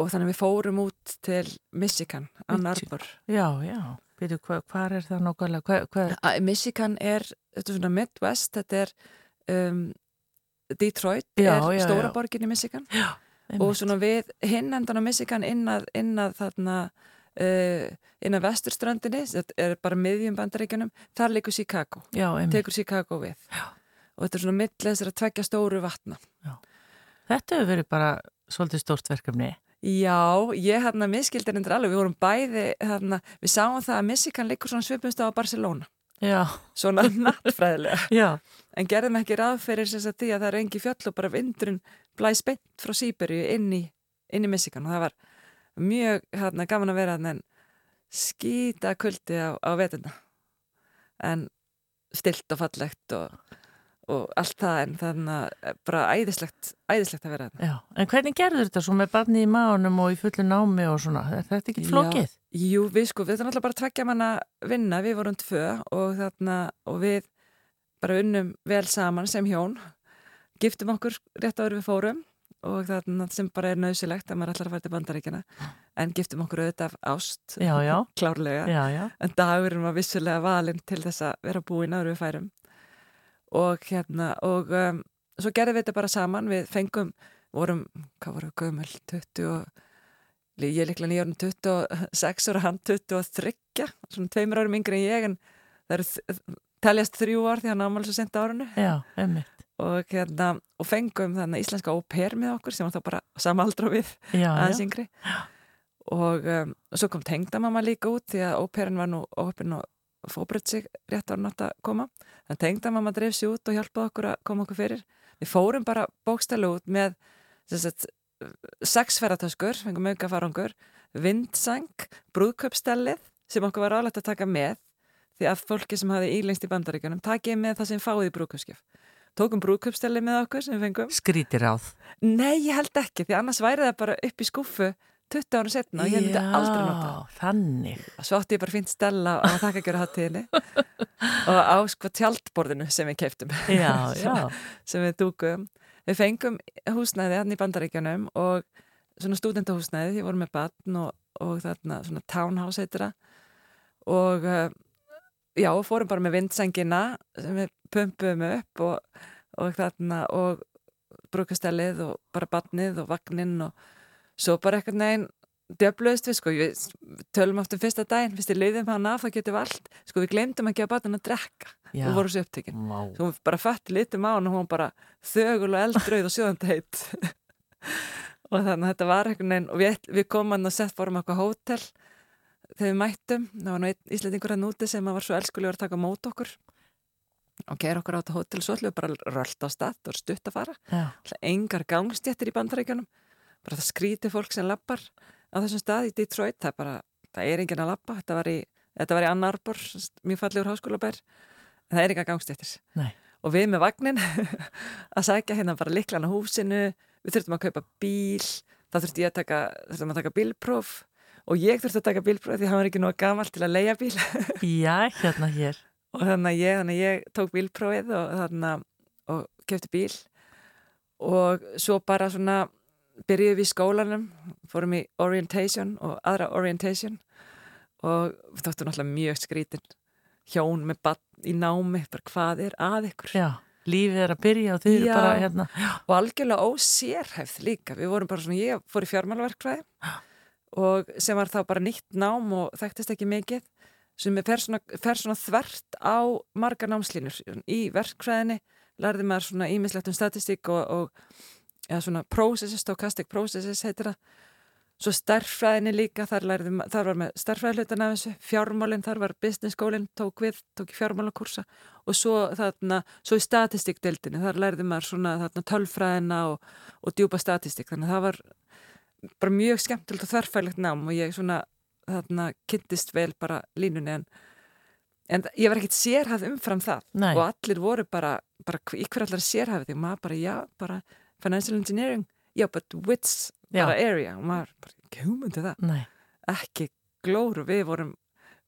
og þannig við fórum út til Michigan, Ann. Arbor já, já. Byrju, hva, hvar er það nákvæmlega? Hva, hva, Michigan er, þetta er svona Midwest, þetta er um, Detroit, Já, er já, stóra já. borgin í Michigan og einmitt. svona við hinn endan á Michigan inn að, inn að þarna uh, inn að vesturströndinni, þetta er bara miðjum bandaríkjunum, þar leikur Chicago Já, einmitt. tekur Chicago við já. og þetta er svona þessar að tvekja stóru vatna Þetta hefur verið bara svolítið stórt verkefni. Já, ég hérna miskildi hendur alveg, við vorum bæði hérna, við sáum það að Michigan leikur svona svipumst á Barcelona, Já, svona nattfræðilega já, en gerðum ekki ráð fyrir þess að því að það er engi fjöll og bara vindurinn blæs beint frá Sýberíu inn í, inn í Michigan og það var mjög hérna, gaman að vera en skýta kuldi á, á vetuna en stilt og fallegt og, og allt það en þannig að bara æðislegt, æðislegt að vera þarna já. En hvernig gerður þetta svo með barni í máunum og í fullu námi og svona? Er þetta ekki flókið? Jú, við sko, við erum alltaf bara að tvekja manna vinna, við vorum tvö og þarna, og við bara unnum vel saman sem hjón giftum okkur rétt áður við fórum og þarna sem bara er nöðsilegt að maður ætlar að fara til bandaríkjana en giftum okkur auðvitað af ást Já, já, klárlega, já, já, en dagurinn var vissulega valinn til þess að vera búinn áður við færum. Og hérna og um, svo gerðum við þetta bara saman. Við fengum, vorum, hvað vorum gömul 20 og ég líklega nýjórn 26 ára hann 23, svona tveimur árum yngri en ég en það eru teljast þrjú ár því hann ámæli svo sent árunu já, einmitt. og, hérna, og fengum þannig íslenska óper með okkur sem var þá bara samaldra við aðeins yngri. Og um, svo kom tengdamamma líka út því að óperan var nú óperin og fóbrödd sig rétt á nátt að koma. Þannig tengdamamma dreif sér út og hjálpaði okkur að koma okkur fyrir. Við fórum bara bókstælu út með sagt, sex ferratöskur, fengum auka farangur vindsang, brúðköpstellið sem okkur var álægt að taka með því að fólki sem hafi ílengst í bandaríkjunum takið með það sem fáið í brúðköpskjöf tókum brúðköpstellið með okkur sem við fengum skrítir ráð. Nei, ég held ekki, því annars væri það bara upp í skúfu 20 ára setna og ég myndi aldrei nota þannig. Svo átti ég bara fínt stella á þakkakjöru hattíðinni og á sko tjaldborðinu sem við keiptum, Já, já, sem við dúkum. Við fengum húsnæði hann í bandaríkjanum og svona stúdentahúsnæði, því vorum með batn og, og þarna svona townhouse heitir það og uh, já, fórum bara með vindsengina sem við pumpum upp og, og þarna og brúkastellið og bara batnið og vagninn og svo bara eitthvað neginn djöflaust við sko, við tölum aftur fyrsta daginn, fyrst við leiðum hann af það getum við allt, sko við glemdum að batna að drekka, já. við vorum svo upptekinn Vá. svo hún bara fætti litum á hann og hún bara þögul og eldrauð og sjóðandi heitt og þannig að þetta var eitthvað neginn og við, við komum hann og sett fórum eitthvað hótel þegar við mættum það var nú einn íslendingur hann úti sem var svo elskulegur að taka mót okkur og keira okkur á þetta hótel svo ætlum við bara rölt á stað og stutt að fara. Já. Engar gangstjættir í bandaríkjunum bara það skríti fólk sem lappar á þessum stað í Detroit það er bara, það er enginn að lappa þetta var í, þetta var í Ann Arbor mjög fallegur háskólabær það er engar gangstjættir og við með vagnin að sækja hérna bara liklan á húsinu við þurftum að kaupa bíl þá þurftum ég að taka, að taka bílpróf og ég þurfti að taka bílpróf því hann var ekki nú gammal til að leia bíl. Já, hérna hér. og þannig að ég, þannig að ég tók bílprófið og, þannig að, og kefti bíl. Og svo bara svona byrjuðum við í skólanum fórum í orientation og aðra orientation. Og þóttum náttúrulega mjög skrítin hjón með bann í námi bara hvað er að ykkur? Já, lífið er að byrja og þið eru bara hérna. og algjörlega ósérhæfð líka. Við vorum bara svona, ég fór í fjármálverkfræði og sem var þá bara nýtt nám og þekktist ekki mikið sem fer svona, fer svona þvert á marga námslínur. Í verkfræðinni lærði maður svona ímislegt um statistík og, og ja, svona processes, stochastic processes heitir það. Svo starffræðinni líka, þar, lærði, þar var með starffræðilutan af þessu, fjármálinn, þar var business skólinn, tók við, tók í fjármálakursa. Og svo þarna, svo í statistíkdeildinni, þar lærði maður svona þarna tölfræðina og, og djúpa statistík, þannig að það var bara mjög skemmtilegt og þverfælegt nám og ég svona þarna kynntist vel bara línunni en, en ég var ekkit sérhæð umfram það. Nei. og allir voru bara, bara í hver allar sérhæfið og maður bara, já, bara financial engineering, já, but which bara area. Og maður bara, ekki hugmyndi það. Nei, ekki glóru, við vorum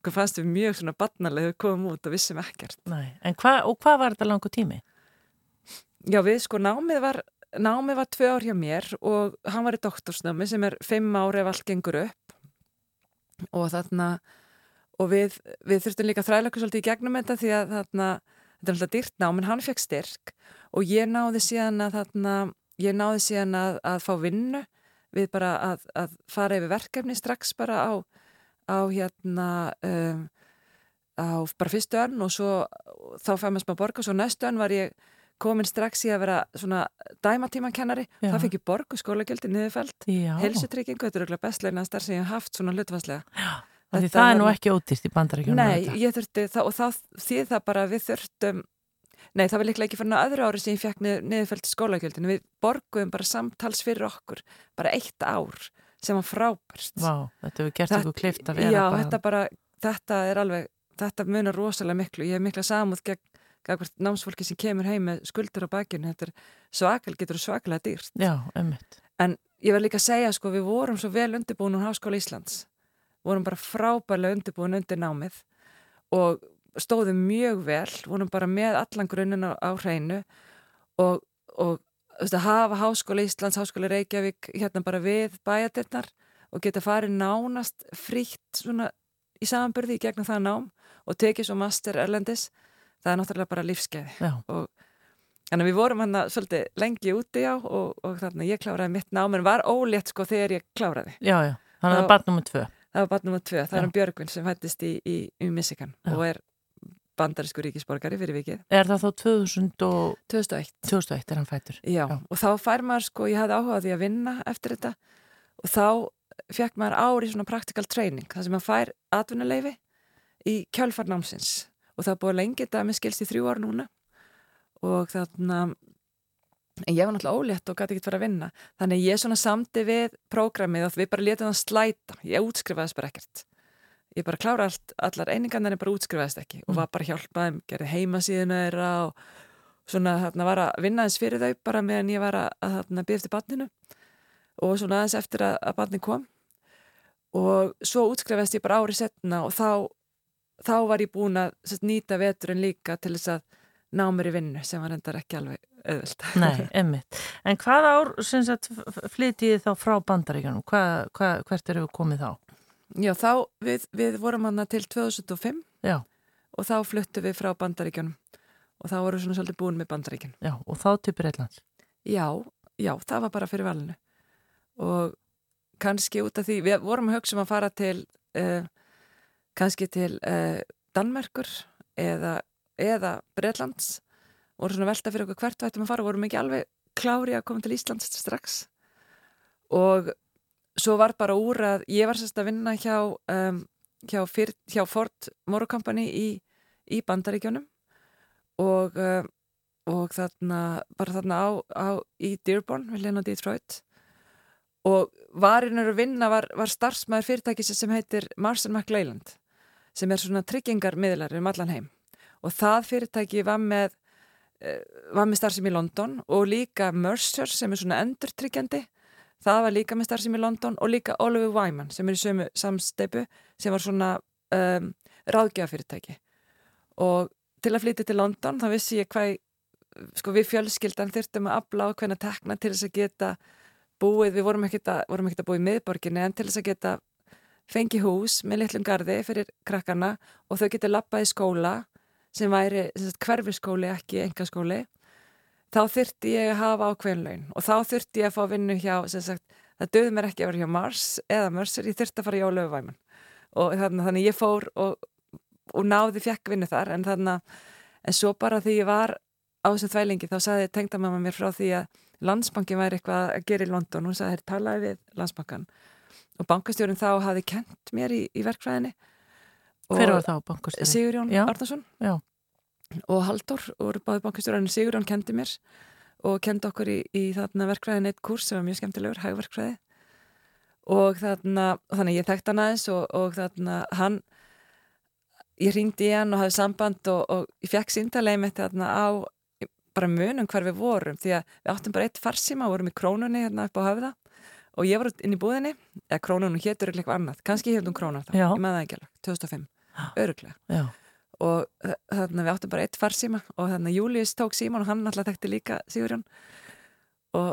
hvað fannst við mjög svona barnalega komum út og vissum ekkert. Nei. En hva, og hvað var þetta langu tími? Já, við sko námið var námið var tvö ár hjá mér og hann var í doktorsnámi sem er fimm ár ef allt gengur upp. Og þarna og við, við þurftum líka að þræla okkur svolítið í gegnum þetta því að þarna þetta er alltaf dýrt nám en hann fekk styrk. Og ég náði síðan að þarna ég náði síðan að, að fá vinnu við bara að, að fara yfir verkefni strax bara á, á hérna um, á bara fyrstu önn og svo þá fæði maður smá borg og svo næstu önn var ég komin strax í að vera svona dæmatímakennari, það fekk ég borg og skólagjaldi niðurfælt, helsutryggingu þetta er auðvitað bestleina starf sem ég hef haft svona hlutvarslega það er var- nú ekki ódýrt í bandaríkjunum. Nei, ég þurfti það og það því það bara að við þurftum Nei, það var líklega ekki fyrir öðru ári sem ég fekk niður, niðurfælt skólagjöldinu. Við borguðum bara samtals fyrir okkur, bara eitt ár sem var frábært. Vá, þetta hefur gert ykkur kleift að vera Já, bara. þetta bara, þetta er alveg, þetta munar rosalega miklu. Ég hef mikla samúð gegn, námsfólki sem kemur heim með skuldur á bakinu. Þetta er svakal, getur svakalega dýrt. Já, ömmit. En ég vil líka segja, sko, við vorum svo vel undirbúin úr Háskóla Íslands. Vorum bara frábærlega undirbúin undir námið og stóðum mjög vel, vorum bara með allan grunninn á, á hreinu og, og að hafa Háskóla Íslands, Háskóla Reykjavík hérna bara við bæjadirnar og geta farið nánast frítt svona í samanbyrði í gegnum það nám og tekið svo master erlendis, það er náttúrulega bara lífskeiði. Já, Þannig að við vorum hann svolítið lengi úti á og, og þannig að ég kláraði mitt nám en var ólétt sko þegar ég kláraði. já, já. Þannig að það er barn nummer tvö. Það var barn nummer tvö, það Já. er um Björgvin sem fættist í, í, í Michigan Já. og er bandarísku ríkisborgari fyrir vikið. Er það þá 2000 og 2001. 2001 er hann fættur? Já, Já. og þá fær maður sko, ég hafði áhugað því að vinna eftir þetta og þá fekk maður ári svona practical training, það sem maður fær atvinnuleifi í kjálfarnámsins og það búið lengi þetta með skilst í þrjú ár núna. Og þarna en ég var náttúrulega ólétt og gæti ekki verið að vinna. Þannig ég svona samti við prógramið og við bara letum það slæta. Ég útskrifaðist bara ekkert. Ég bara klára allt, allar einingarnar en bara útskrifaðist ekki. Og Mm. var bara hjálpað gerði heimasíðuna þeirra og svona þarna var að vinna aðeins fyrir þau bara meðan ég var að, að þarna býða eftir barninu. Og svona aðeins eftir að, að barni kom. Og svo útskrifaðist ég bara ári setna og þá, þá var ég búin að sett, nýta veturinn líka til þess að ná mér í vinnu sem var endar ekki alveg auðvöld. Nei, emmitt. En hvað ár sem sagt flytið þið þá frá bandaríkjunum? Hvað, hvað, hvert eru við komið þá? Já, þá við, við vorum hana til 2005 Já, og þá fluttu við frá bandaríkjunum og þá vorum við svona svolítið búin með bandaríkjun. já, og þá til Breitlands. Já, já, það var bara fyrir valinu og kannski út af því, við vorum að hugsa um að fara til uh, kannski til uh, Danmerkur eða, eða Breitlands voru svona velta fyrir okkur hvert vættum að fara vorum ekki alveg klári að koma til Íslands strax. Og svo var bara úr að ég var sérst að vinna hjá, um, hjá, fyr, hjá Ford Motor Company í, í Bandaríkjónum og, uh, og þarna bara þarna á, á í Dearborn við hljóna Detroit. Og varinur að vinna var, var starfsmæður fyrirtæki sem heitir Marcel McLeiland sem er svona tryggingarmiðlar um allan heim. Og það fyrirtæki var með uh, var með starfsum í London og líka Mercer sem er svona endurtryggjandi. Það var líka með starfsum í London og líka Oliver Wyman sem er í sömu samsteipu sem var svona um, ráðgjafafyrirtæki og til að flytja til London þá vissi ég hvað sko við fjölskyldan þurftum að afla á hvernig tekna til þess að geta búið, við vorum ekkert að, að búið í miðborginni en til þess að geta fengi hús með litlum gardi fyrir krakkarna og þau geti lappað í skóla sem væri hverfiskóli, ekki engaskóli þá þurfti ég að hafa ákveðinlaun og þá þurfti ég að fá vinnu hjá sagt, það döði mér ekki að vera hjá Mars eða Mercer, ég þurfti að fara hjá Löfuvæman og þannig, þannig ég fór og, og náði fjekk vinnu þar en þannig en svo bara því ég var á þessum þvælingi þá saði tengdamamma mér frá því að landsbankin væri eitthvað að gera í London. Hún saði, hér talaði við landsbankan og bankastjórun þá hafi kent mér í, í verkfræðinni. Hver var þá bankastjórun? Sigurjón Arnason og Haldur og báði bankastjórun Sigurjón kendi mér og kendi okkur í, í þarna verkfræðin eitt kurs sem var mjög skemmtilegur, hægverkfræði og þarna þannig ég þekkt hann aðeins og, og þarna hann ég ringdi í hann og hafði samband og, og ég fekk síntalegið mitt þarna á bara munum hvar við vorum því að við áttum bara eitt farsíma, vorum í krónunni hérna upp á höfða og ég var inn í búðinni eða krónunum héttur eitthvað annað. Kannski hefðum krónar þá, ég maður það ekki alveg. 2005, öruglega og þannig að við áttum bara eitt farsíma og þannig að Július tók síman og hann alltaf þekkti líka Sigurjón. Og,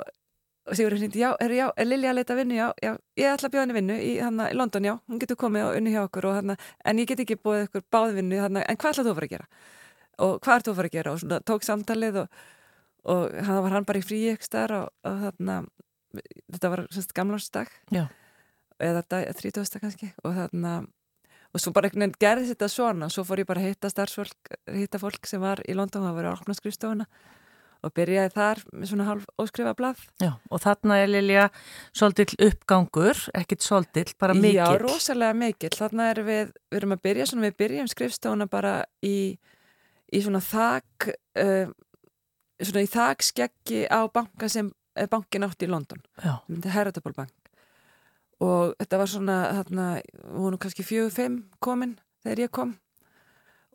og Sigurjón hindi, já, er, já, er Lilja að leita vinnu, já, já ég ætla að bjóða henni vinnu í, hana, í London, já, hún getur komið og unni hjá okkur og, hana, en ég get ekki búið ykkur báðvinnu, en hvað ætlaðu þú að fara að gera? Og hvað ert þú að fara að gera? Og svona, tók samtalið og, og hann var hann bara í frí ekstar og, og þarna þetta var semst gamlarsdag eða þetta, 30. kannski. Og þarna og svo bara einhvern veginn gerði þetta svona. Svo fór ég bara að hitta starfsfólk hitta fólk sem var í London og það var að opna skrifstofuna. Og byrjaði þar með svona halv óskrifa blað. Já, og þarna er Lilja svolítill uppgangur, ekkit svolítill, bara mikill. Já, rosalega mikill, þarna er við við erum að byrja svona, við byrjum skrifstofuna bara í í svona þak uh, svona í þak skeggi á banka sem bankin átti í London. Heritable Bank. Og þetta var svona þarna, hún var kannski fjög, fimm komin þegar ég kom.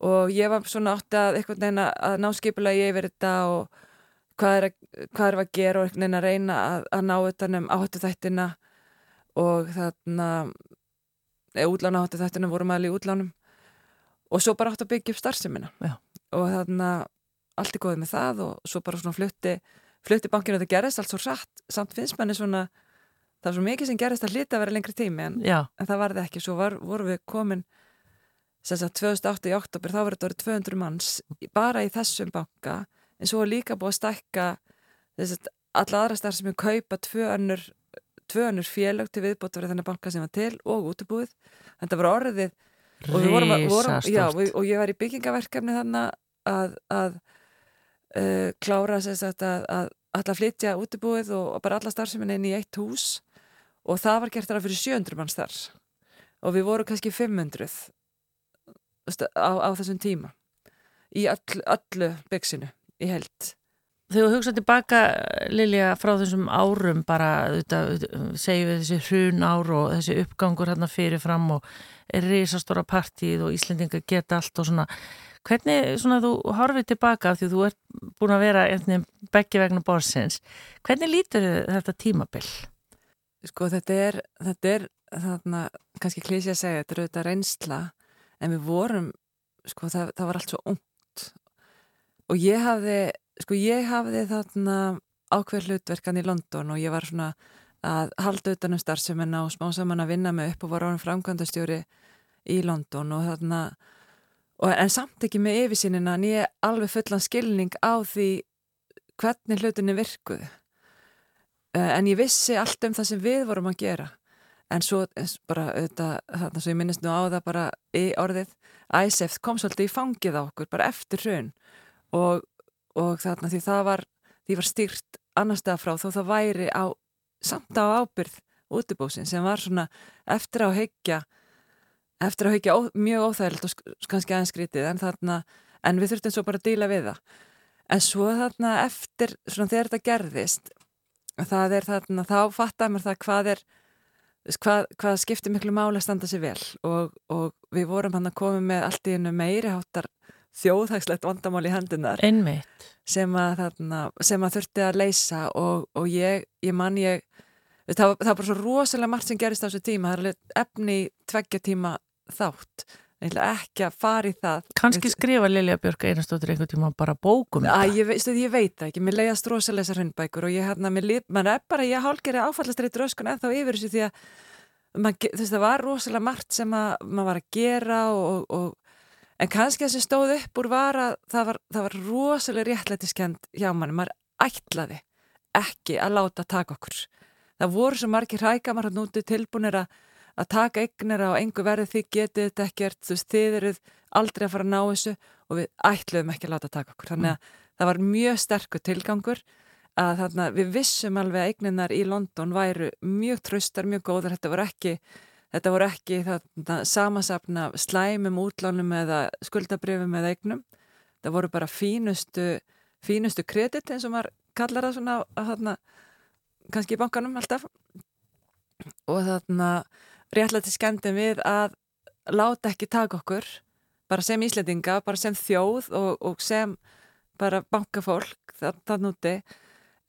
Og ég var svona átti að eitthvað neina að ná skipulagi yfir þetta og hvað er að, hvað er að gera og eitthvað neina að reyna að, að ná nefn áhættu þættina og þarna eða útlána áhættu þættina vorum aðli í útlánum. Og svo bara átti að byggja upp starfseminna og þannig að allt er góðið með það og svo bara svona flutti flutti bankinu og það gerist allt svo rætt samt finnst manni svona það var svo mikið sem gerist að hlita að vera lengri tími en, en það var það ekki, svo var, voru við komin sem sagt 2008 í oktober þá var þetta orðið 200 manns bara í þessum banka. En svo var líka búið að stækka alla aðra starf sem er kaupa tvö önnur, önnur félög til viðbótt verið þennan banka sem var til og útubúið þetta var orðið og, vorum, vorum, já, og ég var í byggingaverkefni þannig að, að uh, klára sagt, að, að alla flytja útibúið og, og bara alla starfseminni inn í eitt hús. Og það var gert þar fyrir 700 mann starf og við vorum kannski 500 á, á þessum tíma. Í öll, öllu byggsinu í held Þegar þú hugsaði tilbaka, Lilja, frá þessum árum bara, segjum við þessi hrun ár og þessi uppgangur hérna fyrirfram og er reysastóra partíð og Íslendinga geta allt og svona, hvernig svona þú horfið tilbaka af því þú ert búin að vera veginn begge vegna borsins, hvernig lítur þetta tímabill? Sko þetta er, þetta er þarna, kannski klísi að segja, þetta er auðvitað reynsla en við vorum, sko það, það var allt svo ungt og ég hafði sko ég hafði þarna ákveð hlutverkan í London og ég var svona að halda utanum starfseminna og smá saman að vinna mig upp og var án framkvæmdastjóri í London og þarna og en samt ekki með yfirsýnina en ég alveg fullan skilning á því hvernig hlutinni virkuð eh, en ég vissi allt um það sem við vorum að gera. En svo bara auðvitað, þarna svo ég minnist nú á það bara í orðið ISF kom svolítið í fangið á okkur bara eftir hrun. Og og þarna því það var, því var styrt annar stað frá þó það væri á samt á ábyrð útibósin sem var svona eftir að heikja eftir að heikja ó, mjög óþægilegt og kannski aðeins skrítið en þarna en við þurftum svo bara að díla við það. En svo þarna eftir svona þegar þetta gerðist það er þarna, þá fattaði mér það hvað er hvað, hvað skiptir miklu máli að standa sér vel. Og, og við vorum hann að koma með allt í hennu meiri háttar þjóðhagslegt vandamál í hendunar sem að, þarna, sem að þurfti að leysa og, og ég, ég man ég það var bara svo rosalega margt sem gerist á þessu tíma, það er efni tveggja tíma þátt. Ekki að fara í það. Kanski skrifa Lilja Björk einastóttir einhvern tíma bara bókum að, ég, stu, ég veit ekki, mér leiðast rosalega þessar hundbækur og ég hérna, mér er bara, ég hálgeri áfallastreitur öskun en þá yfir þessu því að man, þess, það var rosalega margt sem að, maður var að gera og, og En kannski það sem stóð upp úr var að það var, það var rosalega réttlætiskend hjá manni, maður ætlaði ekki að láta taka okkur. Það voru svo margir hækamar hann úti tilbúinir að, að taka eignir á engu verði því getið þetta ekkert, þú veist, þið eruð aldrei að fara að ná þessu og við ætluðum ekki að láta taka okkur. Þannig að mm. það var mjög sterkur tilgangur að þarna, við vissum alveg að eigninar í London væru mjög tröstar, mjög góðar, þetta voru ekki Þetta voru ekki samasapna slæmum útlánum eða skuldabrifum eða eignum. Það voru bara fínustu, fínustu kredit eins og maður kallar það svona að þarna, kannski í bankanum alltaf. Og þarna réttlega til skemmtum við að láta ekki taka okkur, bara sem íslendinga, bara sem þjóð og, og sem bara bankafólk þann úti.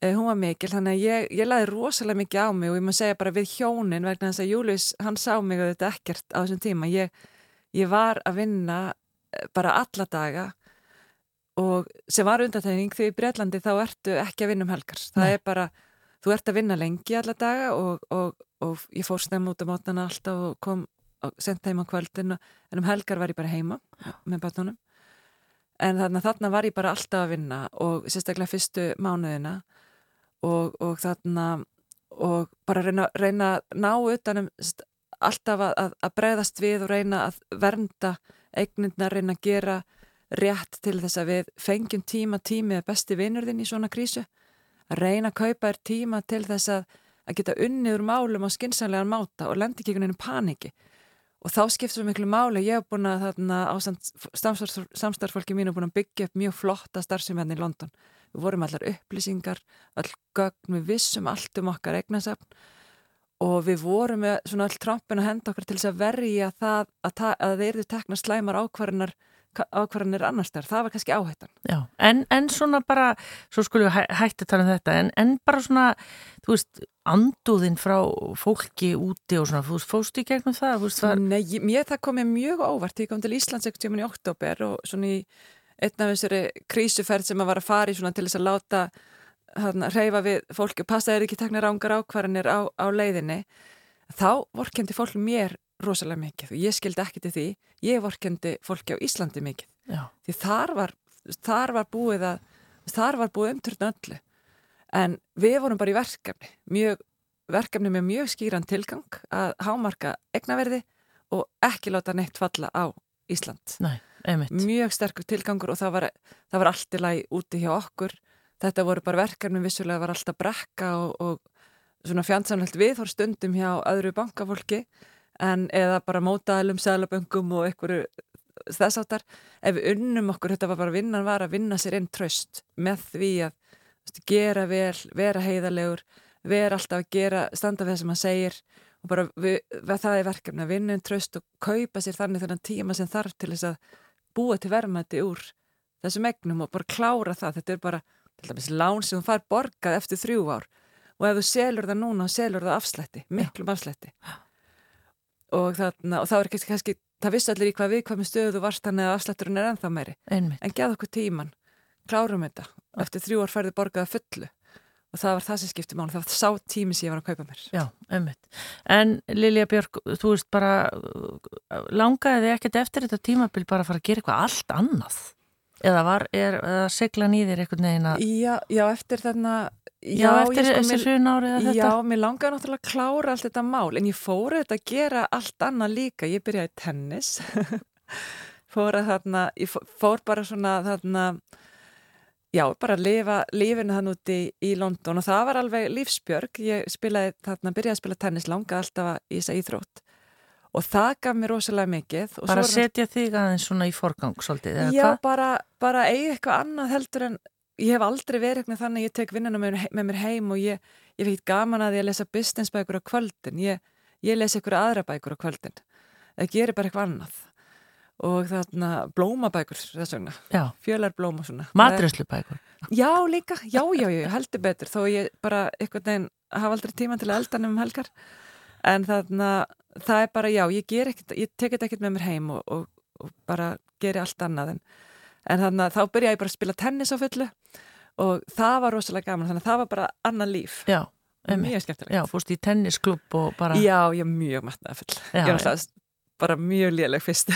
Eh, hún var mikil, þannig að ég, ég laði rosalega mikið á mig og ég má segja bara við hjónin vegna þess að Július, hann sá mig þetta ekkert á þessum tíma. Ég, ég var að vinna eh, bara alla daga og sem var undatækning því í Breitlandi þá ertu ekki að vinna um helgar. Það Nei. er bara, þú ert að vinna lengi alla daga og, og, og ég fór snem út á mótana alltaf og kom og senda heim á kvöldin en um helgar var ég bara heima með bátnunum en þarna, þarna var ég bara alltaf að vinna og sérstaklega fyrstu mánuðina og, og þarna og bara reyna, reyna að ná utanum alltaf að, að breyðast við og reyna að vernda eignindna, reyna að gera rétt til þess að við fengjum tíma tímið besti vinnurðin í svona krísu. að reyna að kaupa þér tíma til þess að, að geta unniður málum á skinsanlegan máta og lendi ekki einhvern veginn paniki. Og þá skiptum við miklu máli. Ég hef búin að þarna á samstarfsfólki mín hef búin að byggja upp mjög flotta starfsefni í London. Við vorum allar upplýsingar, all gögn, við vissum allt um okkar eignasafn. Og við vorum með svona all trampin að henda okkur til þess að verja það að, að þeir eru tekna slæmar ákvarðanar ákvarðanir annars þar, það var kannski áhættan. Já, en, en svona bara svo skulum við hæ, hætti að tala um þetta en, en bara svona, þú veist anduðinn frá fólki úti og svona, fóstu í gegnum það? Veist, var... Nei, mér það komið mjög óvart. Ég kom til Íslands ekkert tíman í oktober og svona í einn af þessari krísuferð sem að var að fara í svona til þess að láta þarna, reyfa við fólki og passa þeir ekki tekna rángar ákvarðanir á, á leiðinni þá vorkendi fólk mér rosalega mikið. Og ég skildi ekki til því. Ég vorkendi fólki á Íslandi mikið. Já. því þar var, þar var búið að þar var búið umturna öllu. En við vorum bara í verkefni. Mjög, verkefni með mjög skýran tilgang að hámarka egnaverði og ekki láta neitt falla á Ísland. Nei mjög sterkur tilgangur og það var, það var allt í lagi úti hjá okkur. Þetta voru bara verkefni vissulega var alltaf brekka og, og svona fjandsamlegt við fór stundum hjá öðru bankafólki en eða bara mótaðalum selaböngum og einhverju þess áttar ef við unnum okkur, þetta var bara vinnan var að vinna sér einn tröst með því að veist, gera vel, vera heiðalegur vera alltaf að gera, standa við það sem hann segir og bara við, það er verkefni að vinna einn tröst og kaupa sér þannig þennan tíma sem þarf til þess að búa til verðmætti úr þessum egnum og bara klára það. Þetta er bara, til dæmis, lán sem þú fær borgað eftir þrjú ár og ef þú selur það núna, selur það afslætti miklum afslætti og, þarna, og þá er kannski, það vissi allir í hvað við, hvað með stöðu þú varst þannig að afslætturinn er ennþá meiri Einmitt. en geða okkur tíman, klárum þetta eftir þrjú ár færði borgaða fullu og það var það sem skipti mánu, það var sá tími sem ég var að kaupa mér. Já, ummitt. En Lilja Björg, þú veist bara langaði þið ekkert eftir þetta tímabil bara að fara að gera eitthvað allt annað? Eða var, er það segla nýðir eitthvað neina? Já, já, eftir þarna Já, eftir sko, þessi hrun árið þetta? Já, mér langaði náttúrulega að klára allt þetta mál, en ég fór þetta að gera allt annað líka, ég byrjaði tennis fór að þarna, ég fór bara svona þarna Já, bara að lifa lífinu þann úti í London og það var alveg lífsbjörg. Ég spilaði þarna, byrjaði að spila tennis langa alltaf í þessa íþrótt og það gaf mér rosalega mikið Bara setja þig aðeins svona í forgang svolítið, eða Já, hvað? bara, bara eiga eitthvað annað heldur en ég hef aldrei verið eitthvað þannig að ég tek vinnuna með, með mér heim og ég, ég veit gaman að ég lesa businessbækur á kvöldin. Ég, ég lesa eitthvað aðra bækur á kvöldin. Það gerir bara eitthvað annað. Og þarna blómabækur þess vegna, Já, fjölar blóm og svona. Matreslubækur. Já, líka, já, já, já, heldur betur. Þó ég bara eitthvað neginn hafa aldrei tíma til að elda nefnum helgar. En þarna, það er bara, já, ég ekkert ég tek þetta ekkert með mér heim og, og, og bara geri allt annað en, en þarna, þá byrja ég bara að spila tennis á fullu og það var rosalega gaman þannig að það var bara annað líf. Já, mjög skemmtilegt. Já, fórst í tennisklub og bara... Já, ég er mjög matnaða full Já, ég var alltaf bara mjög léleg fyrst.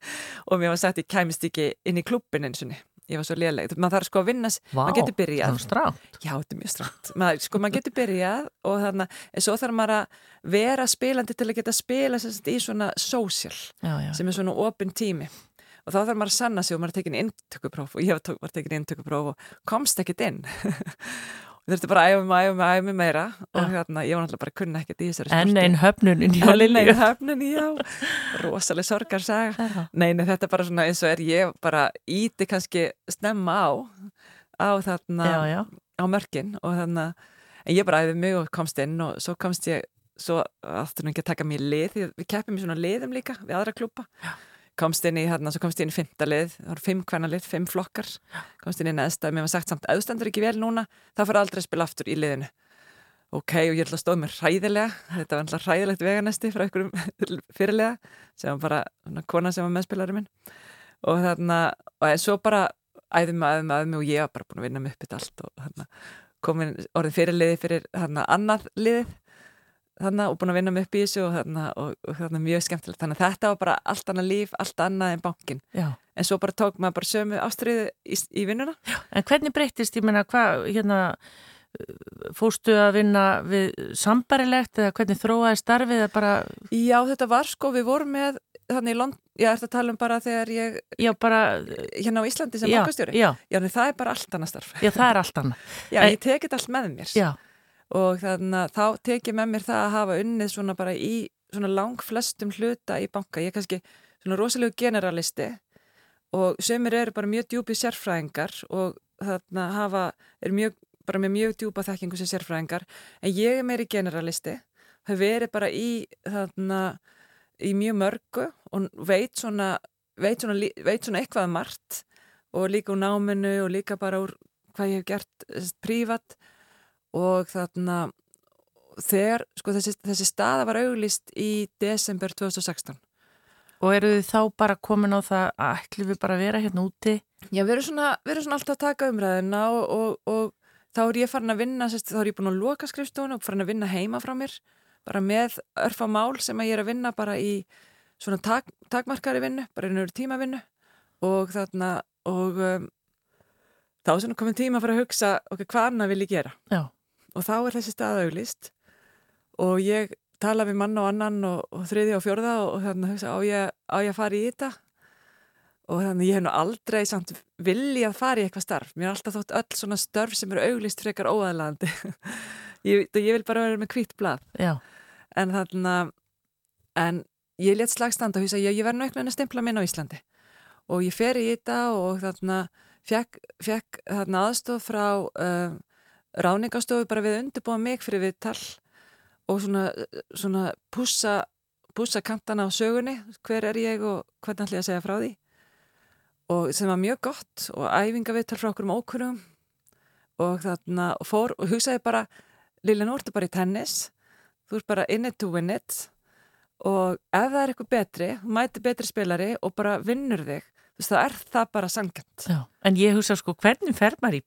Og mér var sagt ég kæmist ekki inn í klubbin eins og ég var svo léleg, maður þarf sko að vinna Vá, maður getur byrjað. Já, þetta er mjög strátt. Maður, sko, maður getur byrjað og þannig að svo þarf maður að vera spilandi til að geta spila í svona social Já, já. sem er svona opin tími og þá þarf maður að sanna sig og maður er tekin inntökupróf og ég var, tók- var tekin inntökupróf og komst ekkit inn. Og þurfti bara að æfa mig, æfa mig, æfa mig meira og Já. hérna, ég var náttúrulega bara að kunna ekkert í þessari Enn sporti. einn höfnunin í Enn einn höfnun, já. Rosalega sorgarsaga. Nei, nei, þetta er bara svona eins og er ég bara íti kannski snemma á á þarna Já, já. á mörkin og þannig að en ég bara æði mig og komst inn og svo komst ég svo aftur nú ekki að taka mér lið við keppum í svona liðum líka við aðra klúpa komst inn í hérna, svo komst ég inn í fymta lið. Það voru fimm hvernig lið, fimm flokkar. Komst inn í neðsta, mér var sagt samt auðstandur ekki vel núna það fyrir aldrei að spila aftur í liðinu. Ok, og ég ætla að stóða mér hræðilega. Þetta var alltaf hræðilegt veganesti frá einhverjum fyrirlega sem var bara svona, kona sem var meðspilari minn. Og þarna, og en svo bara æðum að æðum að æðum og ég var bara búin að vinna mig upp þetta allt og þarna komin orðið fyrirliði fyrir þarna annað liðið þarna og búin að vinna mig upp í þessu og þarna, og, og þarna mjög skemmtilegt. Þannig að þetta var bara allt annað líf, allt annað en bankin Já. en svo bara tók maður bara sömu ástriðu í, í vinnuna. En hvernig breyttist, ég meina, hvað, hérna, fórstu að vinna við sambarilegt eða hvernig þróaði starfið eða bara, Já, þetta var sko, við vorum með þannig í Lond, ég ert að tala um bara þegar ég, já, bara, hérna á Íslandi sem já, bankastjóri, já, já, nei, það er bara allt annað starf. Já, það er allt annað. Já, En- ég tekið þetta allt með mér. Já, og þannig að þá tekið með mér það að hafa unnið svona bara í svona lang flestum hluta í banka. Ég er kannski svona rosalegu generalisti og sömur eru bara mjög djúpi sérfræðingar og þarna hafa, er mjög, bara með mjög djúpa þekkingu sem sérfræðingar. En ég er meiri generalisti hef verið bara í þarna í mjög mörgu og veit svona veit svona, veit svona eitthvað um margt og líka úr náminu og líka bara úr hvað ég hef gert eh, prívat og þarna þegar, sko þessi, þessi staða var auglist í desember 2016 og eru þið þá bara komin á það að ætli við bara að vera hérna úti? Já, við erum svona, við erum svona alltaf að taka umræðina og, og, og þá er ég farin að vinna, sérst, þá er ég búin að loka skrifstofun og farin að vinna heima frá mér bara með örfa mál sem að ég er að vinna bara í svona tak, takmarkari vinnu, bara í nöru tímavinnu. Og þarna og um, þá er svona komin tíma að fara að hugsa ok, hvað annað vil ég gera? Já, og þá er þessi stað auglist og ég tala við mann og annan og, og þriði og fjórða og, og þannig að hugsa á ég, að fara í þetta? Og þannig ég hef nú aldrei samt vilji að fara í eitthvað starf. Mér er alltaf þótt öll svona störf sem eru auglist frekar óæðlandi ég, ég vil bara vera með hvitt blað. En þannig að en ég let slagstanda og hugsa ég, ég verð nú eitthvað að stimpla minn á Íslandi. Og ég fer í þetta og þannig að fekk, fekk þarna aðstof frá um, ráningastofu bara við undirbúa mig fyrir viðtal og svona, svona pússa, pússa kantana á sögunni hver er ég og hvernig ætla ég að segja frá því. Og sem var mjög gott og æfingaviðtal frá okkur um ókunnum og þarna fór og hugsaði bara Lilja, nú ertu bara í tennis þú ert bara in it to win it. Og ef það er eitthvað betri mæti betri spilari og bara vinnur þig. Þú veist, þá er það bara sangant. En ég hugsa sko, hvernig fer maður í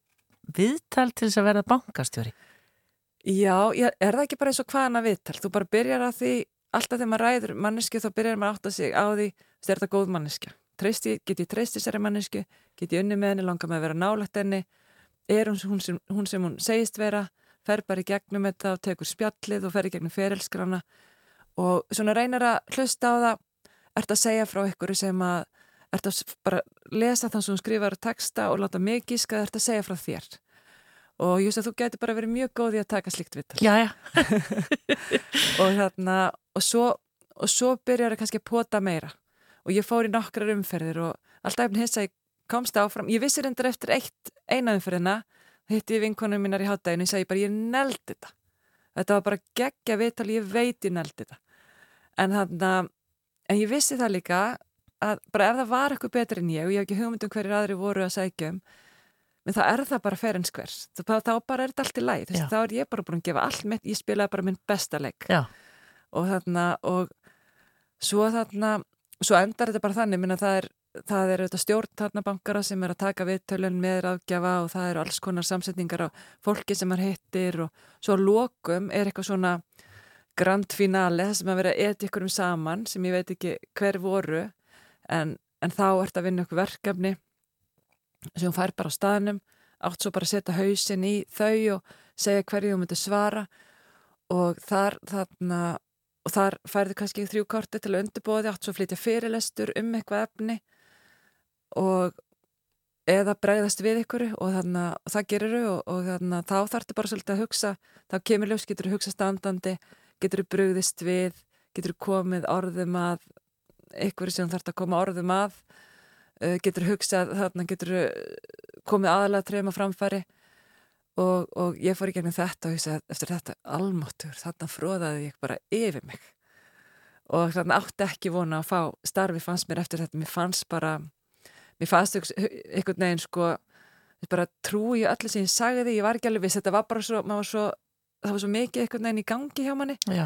viðtal til þess að verða bankastjóri? Já, er það ekki bara eins og hvaðana viðtal? Þú bara byrjar að því, alltaf þegar maður ræður mannesku þá byrjar maður að átta sig á því veist, er það góð manneska get ég treyst þessari mannesku, get ég unni með henni? Langar með að vera nálægt henni? Er hún, hún, sem, hún sem hún segist vera? Fer bara í gegnum þetta og tekur spjallið og fer í gegnum ferilskrana og svona reynar að hlusta á það. Ert að segja frá ykkur sem að ert að bara lesa þann sem skrifar texta og láta mig gíska ert að segja frá þér? Og just að þú getur bara verið mjög góð í að taka slikt viðtal. Já, já, og þarna og svo og svo byrjar það kannski að pota meira. Og ég fór í nokkrar umferðir og alltaf eftir hins að ég komst áfram. Ég vissi reyndar eftir eitt eina umferðina hitti ég vinkonum mínar í hátæginu og ég segi bara ég neldi þetta. Þetta var bara geggja viðtal ég veit ég neldi þetta. En þannig að en ég vissi það líka að bara ef það var eitthvað betur en ég og ég hef ekki hugmyndum hverjir aðri voru að segja um en þá er það bara ferenskvers þá, þá bara er þetta allt í læg þá er ég bara búin að gefa allt mitt, ég spilaði bara minn besta leik. Já. og þarna og svo þarna svo endar þetta bara þannig, minna það er það eru þetta stjórntarnabankara sem er að taka viðtölun með ráðgjafa og það eru alls konar samsetningar á fólki sem er hittir og svo lokum er eitthvað svona grand finale sem að vera eti ykkur um saman sem ég veit ekki hver voru en, en þá ert að vinna ykkur verkefni sem hún fær bara á staðnum átt svo bara að setja hausin í þau og segja hverju hún myndi svara. Og þar þarna og þar færði kannski þrjú korti til að undirbóði átt svo að flytja fyrirlestur um eitthvað efni og eða bregðast við ykkur og, þarna, og það gerir þau og, og þarna, þá þarftu bara svolítið að hugsa þá kemur ljós, getur þú hugsa standandi getur þú brugðist við getur þú komið orðum að ykkur sem þarf að koma orðum að. Uh, getur hugsað, þarna getur komið aðalega trefum að framfæri. Og, og ég fór í gegnum þetta og hugsaði eftir þetta almáttur, þarna fróðaði ég bara yfir mig. Og þarna átti ekki vona að fá starfi fannst mér eftir þetta, mér fannst bara mér fannst einhvern veginn sko bara trú í öllu sem ég sagði. Ég var ekki alveg viss, þetta var bara svo, var svo það var svo mikið einhvern veginn í gangi hjá manni. Já.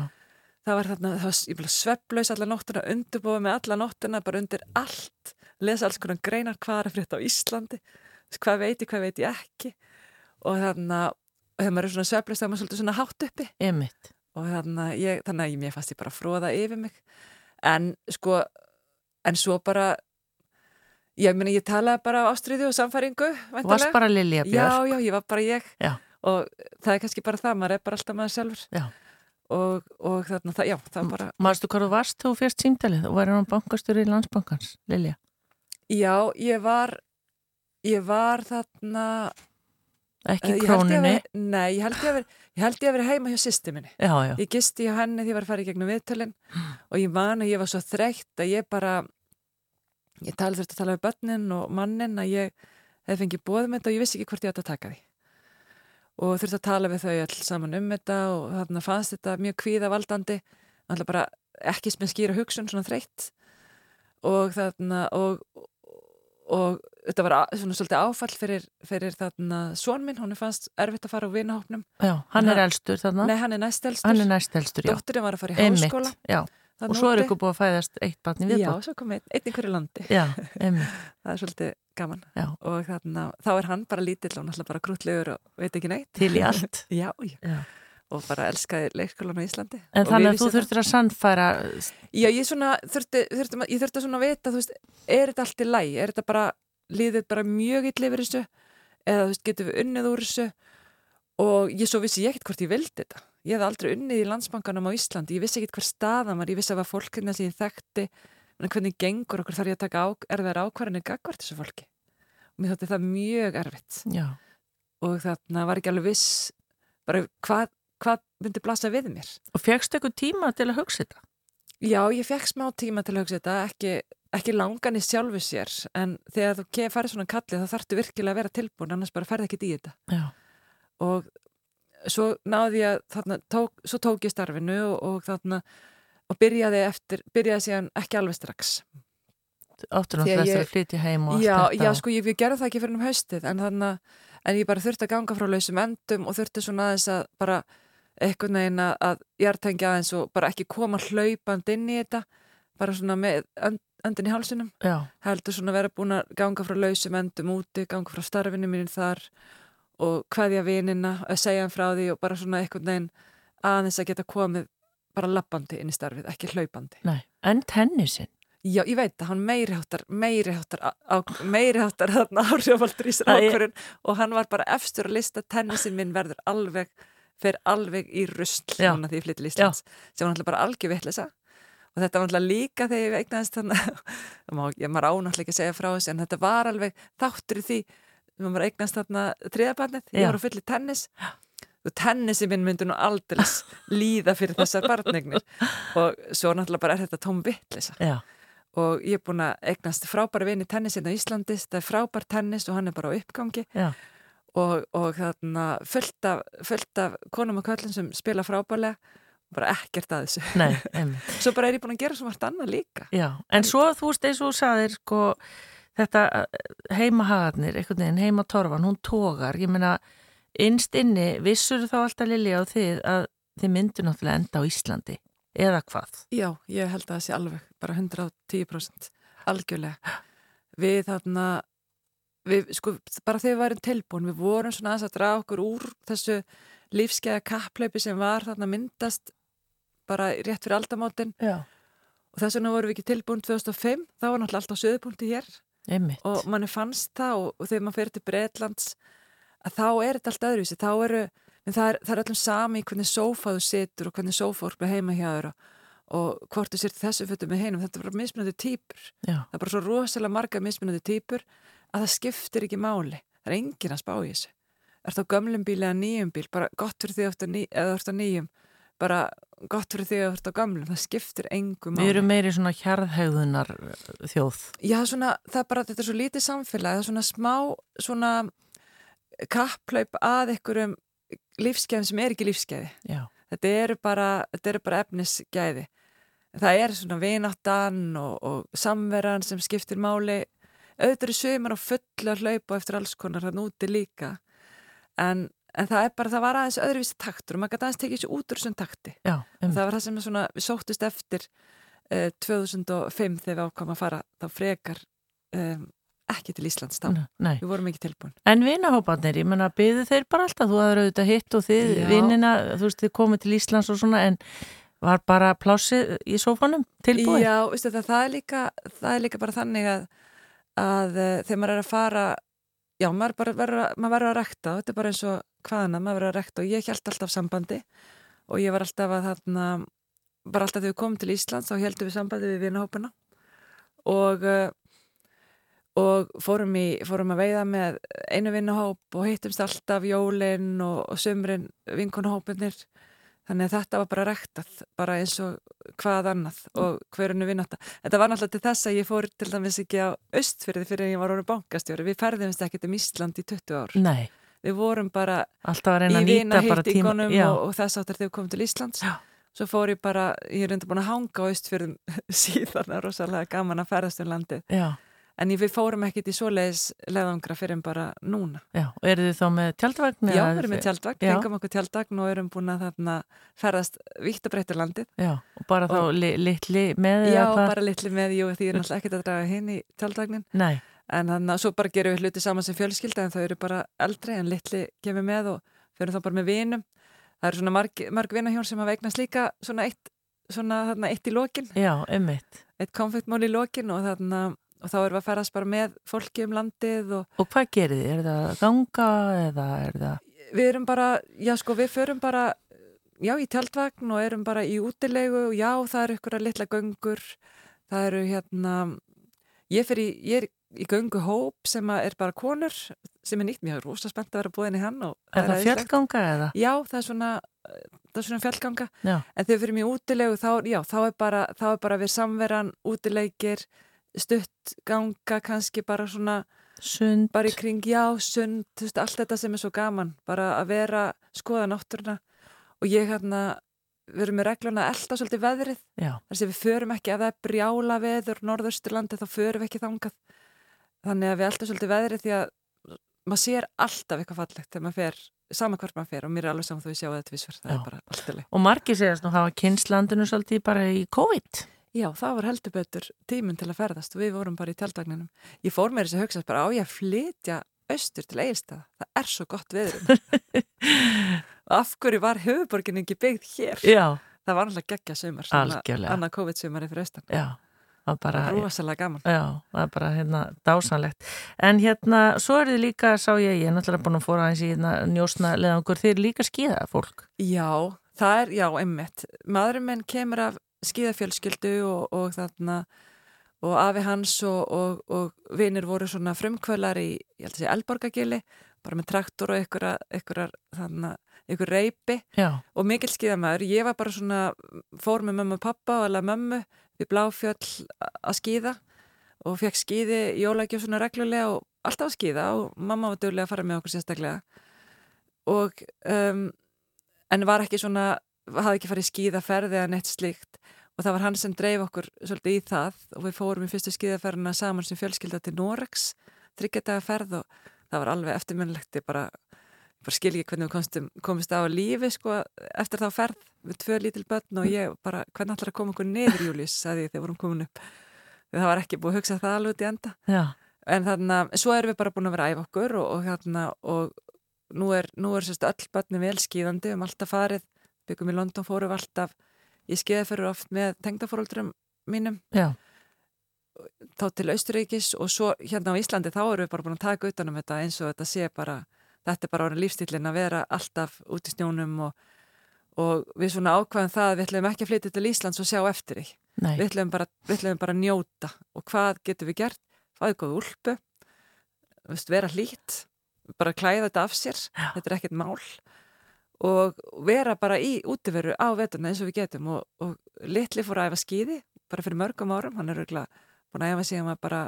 Það var þarna, það var, ég blev svepplaus alla nóttuna, undurbúið með alla nóttuna bara undir allt, lesa alls konar greinar hvað er fyrir þetta á Íslandi hvað veit ég, hvað veit ég ekki. Og þarna, þegar maður er svona svepplaus þá er maður svolítið svona hátt uppi. Einmitt. og þarna, ég, þannig að ég fannst ég bara fróða yfir mig. En sko, en svo bara ég meni, ég talaði bara á ástriðu og samfæringu Þú varst bara Lilja Björk. Já, já, ég var bara ég. Já. og það er kannski bara það, maður er bara alltaf maður sjálfur. Já. Og, og þarna, það, já, það bara Mástu hvað þú varst þú fyrst símtalið og værið á bankastur í landsbankans, Lilja Já, ég var ég var þarna Ekki ég krónunni ég veri, Nei, ég held ég að vera Ég held ég að vera heima hjá sýsti minni. Já, já. Ég gisti hjá henni því ég var að fara í gegnum viðtölinn og ég man að ég var svo þreytt að ég bara, ég tala þurfti að tala við börnin og mannin að ég hef fengið bóðum þetta og ég vissi ekki hvort ég átt að taka því. Og þurfti að tala við þau all saman um þetta og þarna fannst þetta mjög kvíðavaldandi, alltaf bara ekki sem skýra hugsun svona þreytt og þarna og, og þetta var svona svolítið áfall fyrir, fyrir þarna són minn, hún er fannst erfitt að fara á vinahópnum. Já, hann er elstur þarna. Nei, hann er næstelstur. Hann er næstelstur, já. Dótturinn var að fara í háskóla. Einmitt, já. Og svo er ykkur búið að fæðast eitt barn í viðbót. Já, svo kom einn, einn í hverju landi. Já, það er svolítið gaman. Já. Og þarna, þá er hann bara lítill og náttúrulega bara grútlegur og veit ekki neitt. Til í allt. já, já. Og bara elskaði leikskólan á Íslandi. En þannig að þú þurftir að sannfæra... Já, ég svona þurfti, þurfti, ég þurfti svona að vita, þú veist, er þetta allt í læg? Er þetta bara, líðið bara mjög illa yfir þessu? Eða, þú veist, getum við unnið úr þessu? Og ég svo vissi ég ekkert hvort ég vildi þetta. Ég hef aldrei unnið í landsbankanum á Íslandi. Ég vissi ekkert hver staðan var. Ég vissi að var fólkina sem ég þekkti. En hvernig gengur okkur þarf ég að taka á, erfiðar ákvarðinni gagvart þessu fólki. Og mér þótti það mjög erfitt. Já. Og þarna var ekki alveg viss bara hvað, hvað myndi blasa við mér. Og fegstu eitthvað tíma til að hugsa þetta? Já, ég fekk smá tíma til að hugsa þetta. Ekki, ekki langan í sjálfu sér. En þegar þú farið svona kallið þá þarftu virkilega að vera tilbúin annars bara ferði ekkit í þetta. Já. Og svo náði ég að þarna, tók, svo tók ég starfinu og, og þarna og byrjaði eftir, byrjaði síðan ekki alveg strax Áttur náttúrulega eftir að flytja heim og allt já, þetta Já, sko, ég, ég gerði það ekki fyrir um haustið en þannig en ég bara þurfti að ganga frá lausum endum og þurfti svona aðeins að bara eitthvað neginn að, ég er tengja aðeins og bara ekki koma hlaupand inn í þetta bara svona með önd, öndin í hálsunum já. heldur svona að vera búin að ganga frá lausum endum úti, ganga frá starfinu mín þar og hvaðja vinina að segja hann frá því og bara svona eitthvað neginn aðeins að geta komið bara lappandi inn í starfið, ekki hlaupandi. Nei, en tennisin Já, ég veit að hann meiri háttar, meiri háttar, á, meiri háttar þarna áhrifaldur í sér ákvörðun og hann var bara efstur að lista tennisin minn verður alveg, fer alveg í rusl núna því ég flytti í Íslands sem var náttúrulega bara algjör vittlisa og þetta var náttúrulega líka þegar ég veiknaðist þannig ég maður ánáttúrulega ekki segja frá þessu en þetta var alveg þáttur í því þegar maður eignast þarna þriðabarnið, ég var að fylla í tennis. Og tennisi minn myndi nú aldrei líða fyrir þessar barnegnir og svo náttúrulega bara er þetta tóm vittlisa og ég er búin að eignast frábæra vini tennisinn á Íslandi, það er frábær tennis og hann er bara á uppgangi. Já, og, og þarna fullt af, fullt af konum og köllum sem spila frábærlega. Bara ekkert að þessu. Nei, svo bara er ég búin að gera svo margt annað líka. Já, en svo þú veist eins og þú sagðir sko þetta heimahagarnir, einhvern veginn heimatorfan, hún tógar, ég meina innst inni, vissur þá alltaf Lili á þið að þið myndu náttúrulega enda á Íslandi, eða hvað? Já, ég held að það sé alveg bara 110% algjörlega. Við þarna við, sko, bara þegar við værum tilbúin við vorum svona aðeins að draga okkur úr þessu lífskeiða kappleipi sem var þarna myndast bara rétt fyrir aldamótin. Já, og þess vegna vorum við ekki tilbúin 2005 þá var náttúrulega alltaf söðupunkti hér einmitt. og manni fannst það og, og þegar maður fyrir til Breitlands að þá er þetta allt öðruvísi. Þá eru, en það er, það er öllum sami hvernig sófa þú situr og hvernig sófa orkla heima hjá þér og, og hvort þú situr þessu fötum með heinum, þetta er bara mismunandi týpur. Það er bara svo rosalega marga mismunandi týpur að það skiptir ekki máli. Það er engin að spá í þessu. Er það gömlum bíl eða nýjum bíl bara gott fyrir því að þú ert á nýjum bara gott fyrir því að þú ert á gömlum það skiptir engu máli við erum meiri svona hjarðhegðunar þjóð. Já, svona, það er bara, þetta er svo lítið samfélag, það er svona smá, svona kapplaup að einhverjum lífsgæðum sem er ekki lífsgæði. Já, Þetta eru bara, þetta eru bara efnisgæði. Það er svona vináttan og, og samveran sem skiptir máli. Auðvitað eru sögumar á fulla hlaupa eftir alls konar hann úti líka. En, en það er bara, það var aðeins öðruvísi taktur og maður gæti aðeins tekið þessu út úr þessum takti. já, Það einmitt. var það sem svona, við sóttust eftir uh, 2005 þegar við ákvæmum að fara þá frekar um, ekki til Íslands þá. Nei. Við vorum ekki tilbúin. En vinahópanir, ég menna, byðu þeir bara alltaf, þú hafður auðvitað hitt og þið, Já. vinnina, þú veist, þið komið til Íslands og svona, en var bara plásið í sófanum tilbúið? Já, veistu það, það er líka, það er líka bara þannig að, að uh, þegar maður er að fara, já, maður verður að, að rekta þetta er bara eins og hvaðana, maður verður að rekta og ég held alltaf sambandi og ég var alltaf að þarna, bara alltaf þegar við komum til Íslands þá heldum við sambandi við vinahópana og uh, og fórum, í, fórum að veiða með einu vinnahóp og hittumst alltaf jólinn og, og sömurinn vinkunahópunir þannig að þetta var bara rektað bara eins og hvað annað og hverjunu vinnáta. Þetta var náttúrulega til þess að ég fór til dæmis ekki á östfyrði fyrir en ég var orðin bankastjóri. Við ferðumst ekkert um Ísland í 20 ár. Nei, Við vorum bara í vinahýttingunum Já, og, og þess áttar þegar við komum til Íslands. Já. Svo fór ég bara, ég er reynda búin að hanga á östfyrðum síðan, það er rosalega gaman að ferðast um landið. já, En við fórum ekkert í svoleiðis leðangra fyrir en bara núna. já. Og eru þið þá með tjaldvagn? Já, við erum með tjaldvagn, fengum okkur tjaldvagn og erum búin að þarna ferðast vítt og breytta landið. Já, og bara þá Og- li, litli með Já, bara litli með, jú, því ég er náttúrulega ekkert að draga hinn í tjaldvagnin. Nei, En þannig að svo bara gerum við hluti saman sem fjölskylda en þau eru bara eldri en litli kemur með og þau eru þá bara með vinum. Það eru svona marg, marg vinahjón sem hafa eignast líka svona eitt, svona þarna eitt í lokin, já, einmitt. eitt konfektmál í lokin og þarna og þá erum við að ferðast bara með fólki um landið og Og hvað gerir þið? Er það að ganga eða er það... við erum bara, já sko við förum bara, já í tjaldvagn og erum bara í útilegu og já það eru ykkur að litla göngur, það eru hérna, ég fer í, ég er í gönguhóp sem að er bara konur sem er nýtt, mér er rosa spennt að vera búin í hann og Er það æðislegt. fjallganga eða? Já, það er svona, það er svona fjallganga Já, en þegar við fyrir mér útilegu þá, já, þá er bara, þá er bara við samveran, útilegir, stutt ganga kannski bara svona sund. bara í kring, já, sund, þú veist, allt þetta sem er svo gaman, bara að vera, skoða náttúruna og ég hérna, við erum með regluna að elda svolítið veðrið, þess að við förum ekki, ef það er brjála veður norðausturlandi þá förum við ekki þangað, þannig að við elda svolítið veðrið því að maður sér alltaf eitthvað fallegt þegar maður fer, sama hvert maður fer og mér er alveg saman þó ég sjá þetta vissverð, það Já. er bara alltaf leið. og margir segast nú hafa kynslandinu svolítið bara í COVID. Já, það var heldur betur tíminn til að ferðast og við vorum bara í tjaldvagninum. Ég fór með þess að hugsa bara á ég að flytja austur til Egilstaða. Það er svo gott veður. og af hverju var höfuborgin ekki byggð hér? Já, Það var náttúrulega geggja sumar. Algjörlega. Annað COVID-sumari fyrir austan. já, það var bara... Rósalega gaman. Já, það er bara hérna dásanlegt. En hérna, svo er þið líka, sá ég, ég er náttúrulega búin að fóra aðeins í hérna, njósna leðangur, þið er líka skíða fólk. Já, það er, já, einmitt. Maðurinn minn kemur af skíðafjölskyldu og, og þarna og afi hans og, og, og vinir voru svona frumkvölar í, ég held að segja, Elborgagili, bara með traktor og einhverjar, ykkur reypi Já, og mikill skíðamæður. Ég var bara svona, fór með mömmu og pappa og alveg mömmu við Bláfjöll að skíða og fekk skíði jólækjum svona reglulega og alltaf að skíða og mamma var dögulega að fara með okkur sérstaklega. Og um, en var ekki svona, hafði ekki farið skíðaferði eða neitt slíkt. Og það var hann sem dreif okkur svolítið í það. Og við fórum í fyrstu skíðaferðina saman sem fjölskylda til Norex, þryggjadaga ferð og það var alveg eftirminnlegt ég bara, bara skil ekki hvernig við komstum, komist á lífi sko eftir þá ferð við tvö lítil börn og ég bara, hvernig ætlar að koma okkur niður Július, sagði ég þegar vorum komin upp. Það var ekki búið að hugsa það alveg í enda. Já, en þannig að svo erum við bara búin að vera æfa okkur og, og og nú er, nú er sérst öll börnum vel skíðandi um alltaf farið, byggum í London fórum alltaf, ég skeiði fyrir oft með tengdafóröldurum mínum. Já, þá til Austuríkis og svo hérna á Íslandi þá erum við bara búin að taka utanum þetta eins og þetta sé bara, þetta er bara orðin lífstílin að vera alltaf út í snjónum og, og við svona ákvæðum það að við ætlum ekki að flytja til Íslands og sjá eftir því við ætlum bara, bara að njóta. Og hvað getum við gert? Fáðu góð úlpu vera hlýtt bara klæða þetta af sér. Já. þetta er ekkert mál og vera bara í útiveru á veturna eins og við getum og, og litli fór að æfa skýði bara fyrir mörgum árum, hann er auðvitað búin að æfa sig að bara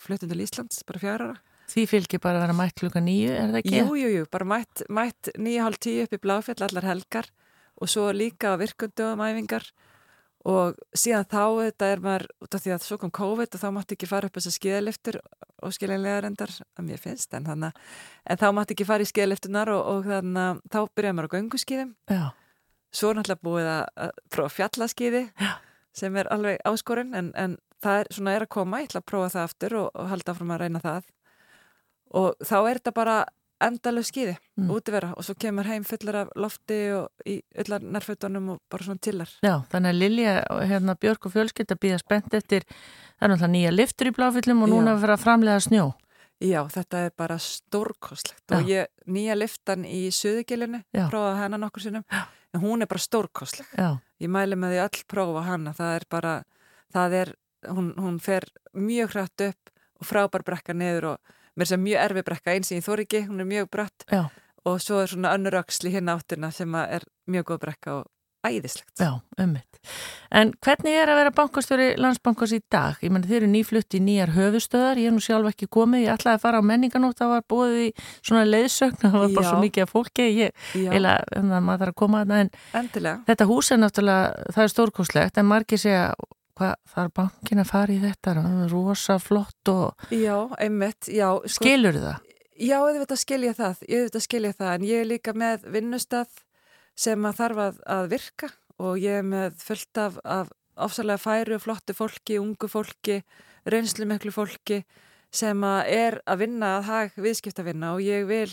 fluttum til Íslands bara fjara ára. Því fylgir bara að vera mætt klukka nýju, er það ekki? Jú, jú, jú, bara mætt, mætt 9.30 upp í Bláfjall allar helgar og svo líka á virkundum æfingar og síðan þá þetta er maður, út af því að svo kom COVID og þá mátti ekki fara upp þessar skíðaliftur og skiljanlega reyndar að mér finnst en, hana, en þá mátti ekki fara í skíðaliftunar og, og þannig að þá byrjaði maður á gönguskíðum. Já, svo er náttúrulega búið að, að prófa fjallaskíði Já. sem er alveg áskorun en, en það er svona er að koma, ég ætla að prófa það aftur og, og halda áfram að reyna það. Og þá er þetta bara endalög skíði, Mm. útivera og svo kemur heim fullar af lofti og í öllar nærfötunum og bara svona tillar já, þannig að Lilja, hérna Björk og fjölskylda býða spennt eftir, það er náttúrulega nýja liftur í bláfyllum og Já. núna fyrir að framlega snjó. Já, þetta er bara stórkostlegt og ég, nýja liftan í Suðugilinu, Já. prófaði hana nokkur sinnum en hún er bara stórkostleg Já, ég mæli með því öll prófa hana það er bara, það er hún, hún fer mjög hrætt upp og frábær brekka niður og mér sem mjög erfi brekka eins og ég þór ekki, hún er mjög brött já, og svo er svona önnur í hinn áttina sem er mjög góð brekka og æðislegt. já, ummitt. En hvernig er að vera bankastjóri landsbankars í dag? Ég menn þeir eru nýflutt í nýjar höfustöðar, ég er nú sjálf ekki komið, ég ætlaði að fara á menninganótt, það var búið í svona leiðsögn, það var bara Já. svo mikið af fólki, ég, þannig að maður þarf að koma að það, en endilega. þetta hús er náttúrulega, það er stórkoslegt, en margir segja, hvað, það er bankin að fara í þetta, það rosa flott og Já, einmitt, já. Sko, skilur það? Já, það, ég auðvitað skilja það, en ég er líka með vinnustaf sem að þarf að, að virka og ég er með fullt af, af ofsalega færu og flottu fólki, ungu fólki, reynslu miklu fólki sem að er að vinna að hag viðskiptavinna og ég vil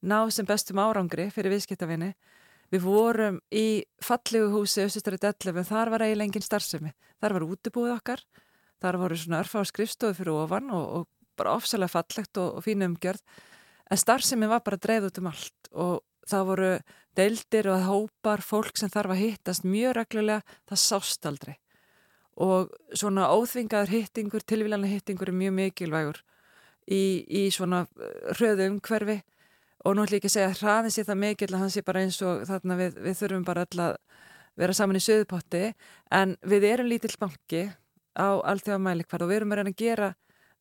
ná sem bestum árangri fyrir viðskiptavinni. Við vorum í fallegu húsi Östustrætt 11, þar var eiginlega engin starfsemi. Þar var útibúið okkar, þar voru svona örfa á skrifstofu fyrir ofan og, og bara ofsalega fallegt og, og fínu umgjörð. En starfsemi var bara dreið út um allt og það voru deildir og hópar fólk sem þarf að hittast mjög reglulega, það sást aldrei. Og svona óþvingaður hittingur, tilvílanlega hittingur er mjög mikilvægur í, í svona eh, hröðu umhverfi og nú ætlum ég ekki að segja að hraðin sé það mikil að hann sé bara eins og þarna við, við þurfum bara öll að vera saman í söðupotti. En við erum lítill banki á allþjóða mælikvarð og við erum að reyna að gera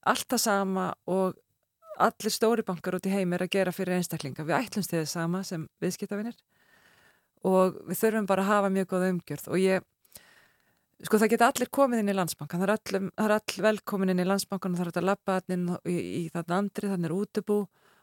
allt það sama og allir stóri bankar út í heim er að gera fyrir einstaklinga. Við ætlumst þið sama sem viðskiptavinir og við þurfum bara að hafa mjög góða umgjörð. Og ég, sko það geta allir komið inn í landsbankan, það er, er all velkomin inn í landsbankan og það er að labba inn í, í þarna andri, þannig er útubú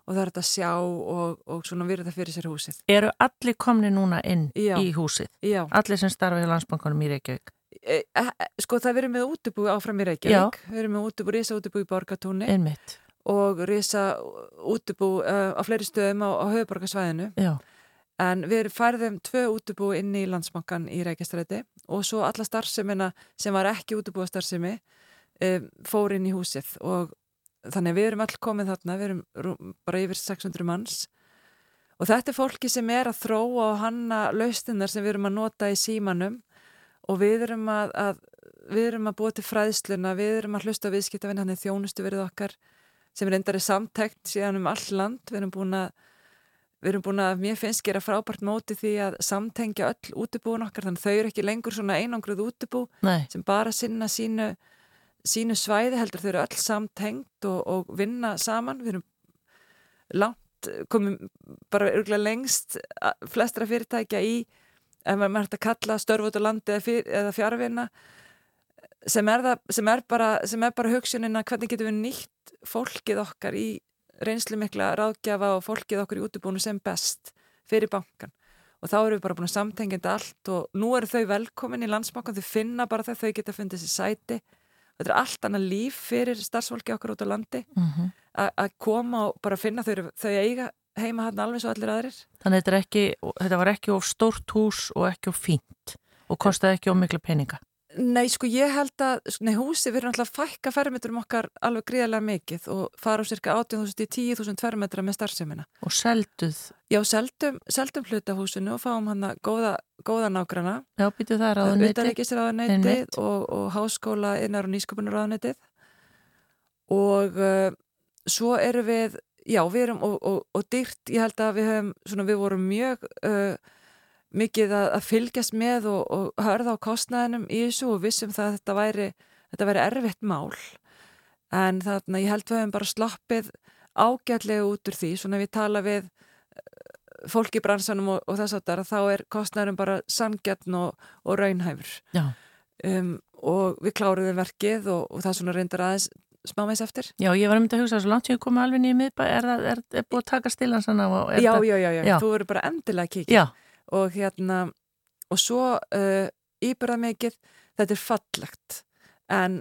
og það er þetta að sjá og, og svona virða fyrir sér húsið. Eru allir komni núna inn Já. í húsið? Já, Allir sem starfa í landsbankanum í Reykjavík? e, e, sko það verið með útubú áfram í Reykjavík, við erum með útubú, risa útubú í Borgatúni Einmitt, og risa útubú uh, á fleiri stöðum á, á höfuborgarsvæðinu já, en við færðum tvö útubú inn í landsbankan í Reykjastræti. Og svo alla starfsemina sem var ekki útubúa starfsemi um, fór inn í húsið. Og þannig að við erum all komið þarna, við erum bara yfir 600 manns. Og þetta er fólki sem er að þróa og hanna laustinnar sem við erum að nota í símanum. Og við erum að, að við erum að búa til fræðsluna, við erum að hlusta á viðskiptavinn, hann er þjónustu verið okkar sem er samtækt síðan um all land, við erum búin að við erum búin að, mér finnst gera frábært móti því að samtengja öll útibúin okkar þannig þau eru ekki lengur svona einangruð útibú Nei, sem bara sinna sínu, sínu svæði heldur þau eru öll samtengt og, og vinna saman. Við erum langt komum bara örgulega lengst flestra fyrirtækja í ef maður hægt að kalla störf út á landi eða, fyr, eða fjárvinna sem er, það, sem, er bara, bara hugsunin að hvernig getum við nýtt fólkið okkar í reynslu mikla ráðgjafa og fólkið okkur í útibúinu sem best fyrir bankan og þá erum við bara búin að samtengjenda allt og nú eru þau velkomin í landsbankan þau finna bara það þau geta fundið sér sæti þetta er allt annað líf fyrir starfsfólki okkar út á landi mm a- að koma og bara finna þau, þau eiga heima hann alveg svo allir aðrir þannig þetta, ekki, þetta var ekki of stórt hús og ekki of fínt og kostaði ekki of miklu peninga. Nei, sko ég held að, nei húsi alltaf að fækka fermetrum okkar alveg gríðarlega mikið og fara á cirka 18.000 í 10.000 fermetra með starfseminna. Og selduð, Já, seldum, seldum hlutahúsinu og fáum hann að góða, góða nágrana, já, býtu það ráðuniti. utanreikisraðanetið Einmitt. og, og háskóla innar og nýsköpunarraðanetið og uh, svo erum við, já, við erum og, og, og dýrt, ég held að við höfum, svona við vorum mjög uh, mikið að, að fylgjast með og, og hörða á kostnæðinum í þessu og vissum það að þetta væri, þetta væri erfitt mál en þarna ég held við höfum bara sloppið ágætlega út úr því, svona við tala við eh, fólk í bransanum og, og þess að þá er kostnæðurum bara sangjarn og, og raunhæfur. Um, og við kláruðum verkið og, og það svona reyndar aðeins smámeins eftir. Já, ég var um þetta að hugsa svo langt sem ég komið alveg nýjum miðbæ, er það er, er búið að taka stilansan á? og er já, það- já, já, já, Já. þú verður bara endilega að kíkja. Og hérna og svo uh, íbyrða mikið þetta er fallegt. En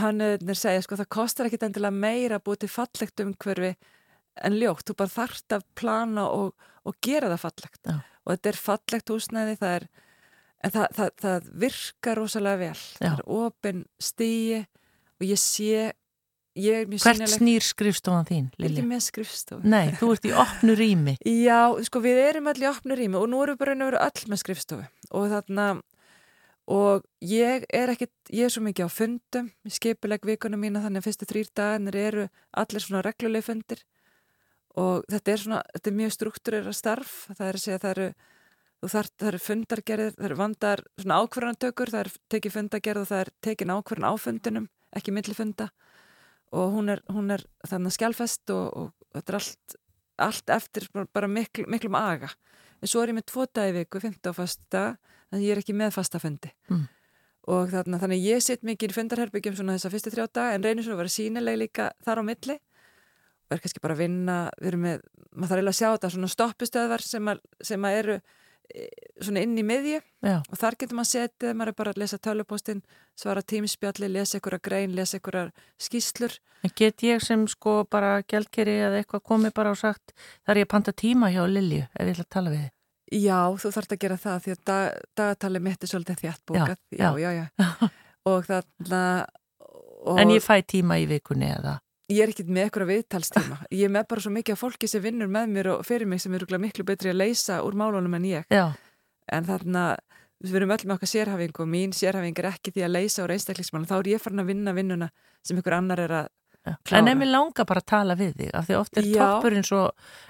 hann er segja sko það kostar ekkit endilega meira að búið til fallegt umhverfi en ljótt, þú bara þarft að plana og, og gera það fallegt Já. og þetta er fallegt húsnæði það er, en það, það, það virkar rosalega vel, Já. það er opin stíi og ég sé ég er mjög hvert sýnileg snýr skrifstofan þín, ekki Lilja? með skrifstofu Nei, þú ert í opnu rými. Já, sko við erum öll í opnu rými og nú erum við bara og veru öll með skrifstofu og þarna og ég er ekkit, ég er svo mikið á fundum, ég skipuleg vikunum mína þannig að fyrstu þrýr dagarnir eru allir svona regluleg fundir og þetta er svona, þetta er mjög struktúrera starf, það er að segja það eru þú þarf, það eru fundargerðir, það eru vandar svona ákvarðantökur, það er tekið fundargerð og það er tekin ákvarðan á fundinum ekki millifunda og hún er, hún er þannig skjálfest og, og þetta er allt, allt eftir bara- miklu, miklum aga. En svo er ég með tvo dagi í viku, 15 og fasta þannig að ég er ekki með fasta fundi. Mm. og þarna, þannig að ég sitt mikið í fundarherbyggjum svona þessa fyrstu þrjá daga en reynir svona að vera sínileg líka þar á milli er kannski bara að vinna við erum með, maður þarf eiginlega að sjá þetta svona stoppustöðvar sem, að, sem að eru e, svona inn í miðju Já, og þar getur maður setið, maður er bara að lesa tölupóstinn, svara tímspjalli, lesa einhverja grein, lesa einhverja skýslur en get ég sem sko bara gældkeri eða eitthvað komið bara og sagt, þar er ég að panta tíma hjá Lilju ef ég ætla að tala við þið. Já, þú þarfst að gera það því að dag, dagatali mitt er svolítið þjátt bókað. Já, Já, já, já. og þarna... Og En ég fæ tíma í vikunni eða? Ég er ekkit með eitthvað viðtalstíma. Ég er með bara svo mikið af fólki sem vinnur með mér og fyrir mig sem er örugglega miklu betri að leysa úr málunum en ég. Já, En þarna, við erum öll með okkar sérhæfingu og mín sérhæfing er ekki því að leysa úr einstaklingsmálum. Þá er ég farin að vinna vinnuna sem ykkur annar er að já. Klára. En ef mér langar bara að tala við þig, af því oft er toppurinn svo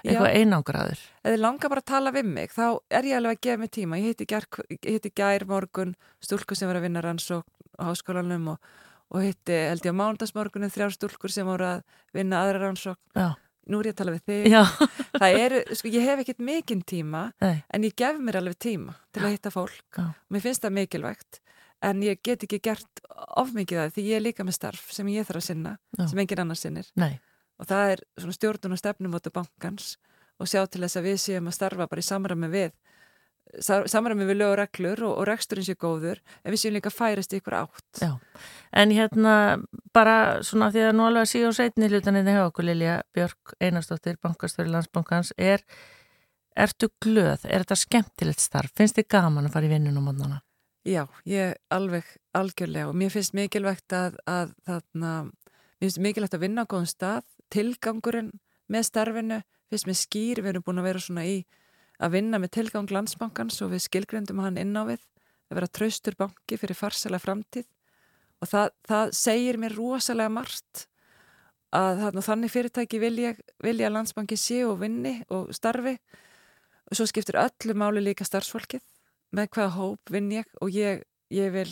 eitthvað einangraður. Ef þið langar bara að tala við mig, þá er ég alveg að gefa mig tíma. Ég heiti Gær, ég Gær morgun, stúlku sem var að vinna rannsókn á háskólanum og, og heiti, held ég á mándagsmorgunin, þrjár stúlkur sem voru að vinna aðra rannsókn. Já, Nú er ég að tala við þig. Það eru, sko, ég hef ekkert mikinn tíma, nei, en ég gef mér alveg tíma til að hitta fólk. Já. Mér finnst það mikilvægt, en ég get ekki gert of mikið af því, ég er líka með starf sem ég þarf að sinna, Já. sem engin annar sinnir nei. og það er svona stjórnun og stefnumóta bankans og sjá til þess að við séum að starfa bara í samræmi við samræmi við lög og reglur og, og reksturinn sé góður en við séum líka færast ykkur átt Já. En hérna bara svona því að nú alveg að síða og setni hlutaninn hjá okkur Lilja Björk Einarsdóttir, bankastöri landsbankans er, ertu glöð? Er þetta skemmtilegt starf? Finnst þið gaman að fara í vinnun á mótnana? Já, ég alveg algjörlega og mér finnst mikilvægt að, að þarna, mér finnst mikilvægt að vinna á góðum stað, tilgangurinn með starfinu, finnst mér skýr við erum búin að vera svona í að vinna með tilgang landsbankans og við skilgrendum hann inn á við, að vera traustur banki fyrir farsæla framtíð. Og það, það segir mér rosalega margt að þannig fyrirtæki vilja, vilja landsbanki sé og vinni og starfi. Og svo skiptir öllu máli líka starfsfólkið. Með hvaða hóp vinn ég? Og ég, ég, vil,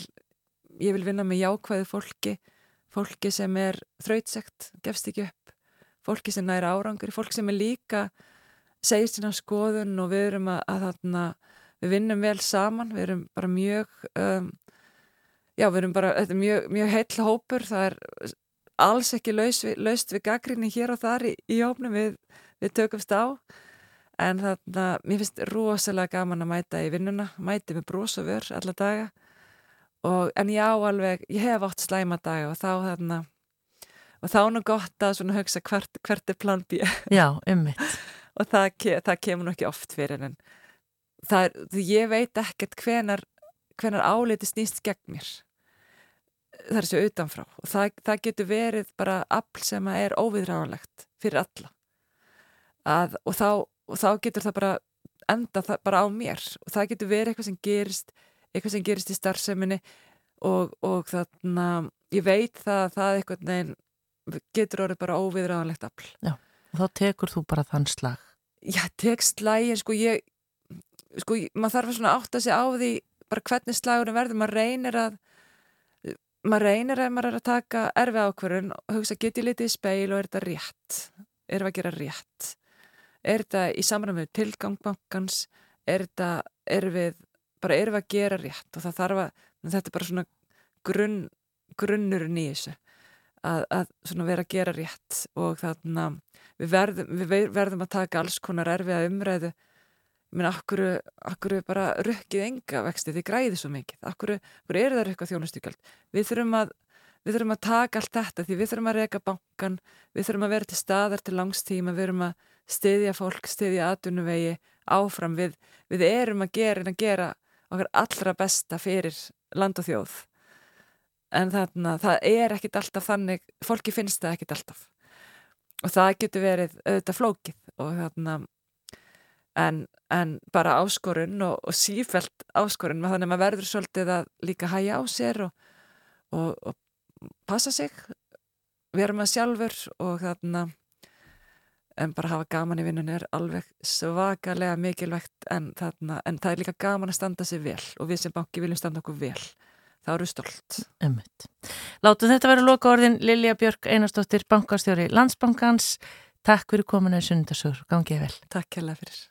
ég vil vinna með jákvæðu fólki fólki sem er þrautsegt, gefst ekki upp fólki sem næra árangur, fólki sem er líka segir sína skoðun og við erum að, að þarna, við vinnum vel saman, við erum bara mjög um, já, við erum bara mjög, mjög heitla hópur, það er alls ekki laus, laust við gaggrinni hér og þar í, í hópnum við, við tökumst á. En þarna, mér finnst rosalega gaman að mæta í vinnuna, mæti með brós og vör alla daga. Og, en já alveg, ég hef átt slæma daga og þá þarna og þá er nú gott að svona hugsa hvert, hvert er plan B. Já, ummitt og það, það kemur nú ekki oft fyrir en er, ég veit ekkert hvenar, hvenar áliti snýst gegn mér það er svo utanfrá og það, það getur verið bara afl sem er óviðræðanlegt fyrir alla að, og, þá, og þá getur það bara enda það bara á mér og það getur verið eitthvað sem gerist eitthvað sem gerist í starfseminni og, og þannig að ég veit það að það eitthvað neginn getur orðið bara óviðræðanlegt afl. Já, og þá tekur þú bara þann slag. Já, tek slagin, sko ég, sko maður þarf að svona átta sig á því bara hvernig slagurinn verður, maður reynir að, maður reynir að maður er að taka erfi ákverðun og hugsa geti litið í speil og er þetta rétt, er þetta að gera rétt, er þetta í samræðum með tilgangbankans, er þetta, er við, bara er við að gera rétt? Og það þarf að, þetta er bara svona grunn, grunnurinn í þessu að, að vera að gera rétt og þannig að við verðum, við verðum að taka alls konar erfiða umræðu. Meina, akkur, akkur bara rukkið enga vexti, þið græði svo mikið. Akkur, akkur er það rukka þjónustugjöld? Við þurfum að Við þurfum að taka allt þetta því við þurfum að reyka bankan, við þurfum að vera til staðar til langstíma, við þurfum að styðja fólk, styðja aðunuvegi áfram. Við, við erum að gera, að gera okkar allra besta fyrir land og þjóð en þarna, það er ekkit alltaf þannig, fólki finnst það ekkit alltaf. Og það getur verið auðvitað flókið og þarna en, en bara áskorun og, og sífælt áskorun þannig að maður verður svolítið að líka hæja á sér og, og, og passa sig vera með sjálfur og þarna en bara hafa gaman í vinnunni er alveg svakalega mikilvægt en, þarna, en það er líka gaman að standa sig vel og við sem banki viljum standa okkur vel þá eru stolt. Ummitt. Látu þetta vera loka orðin Lilja Björk Einarstóttir, bankastjóri Landsbankans. Takk fyrir kominu í Sunnundasögur. Gangið vel. Takk hella fyrir.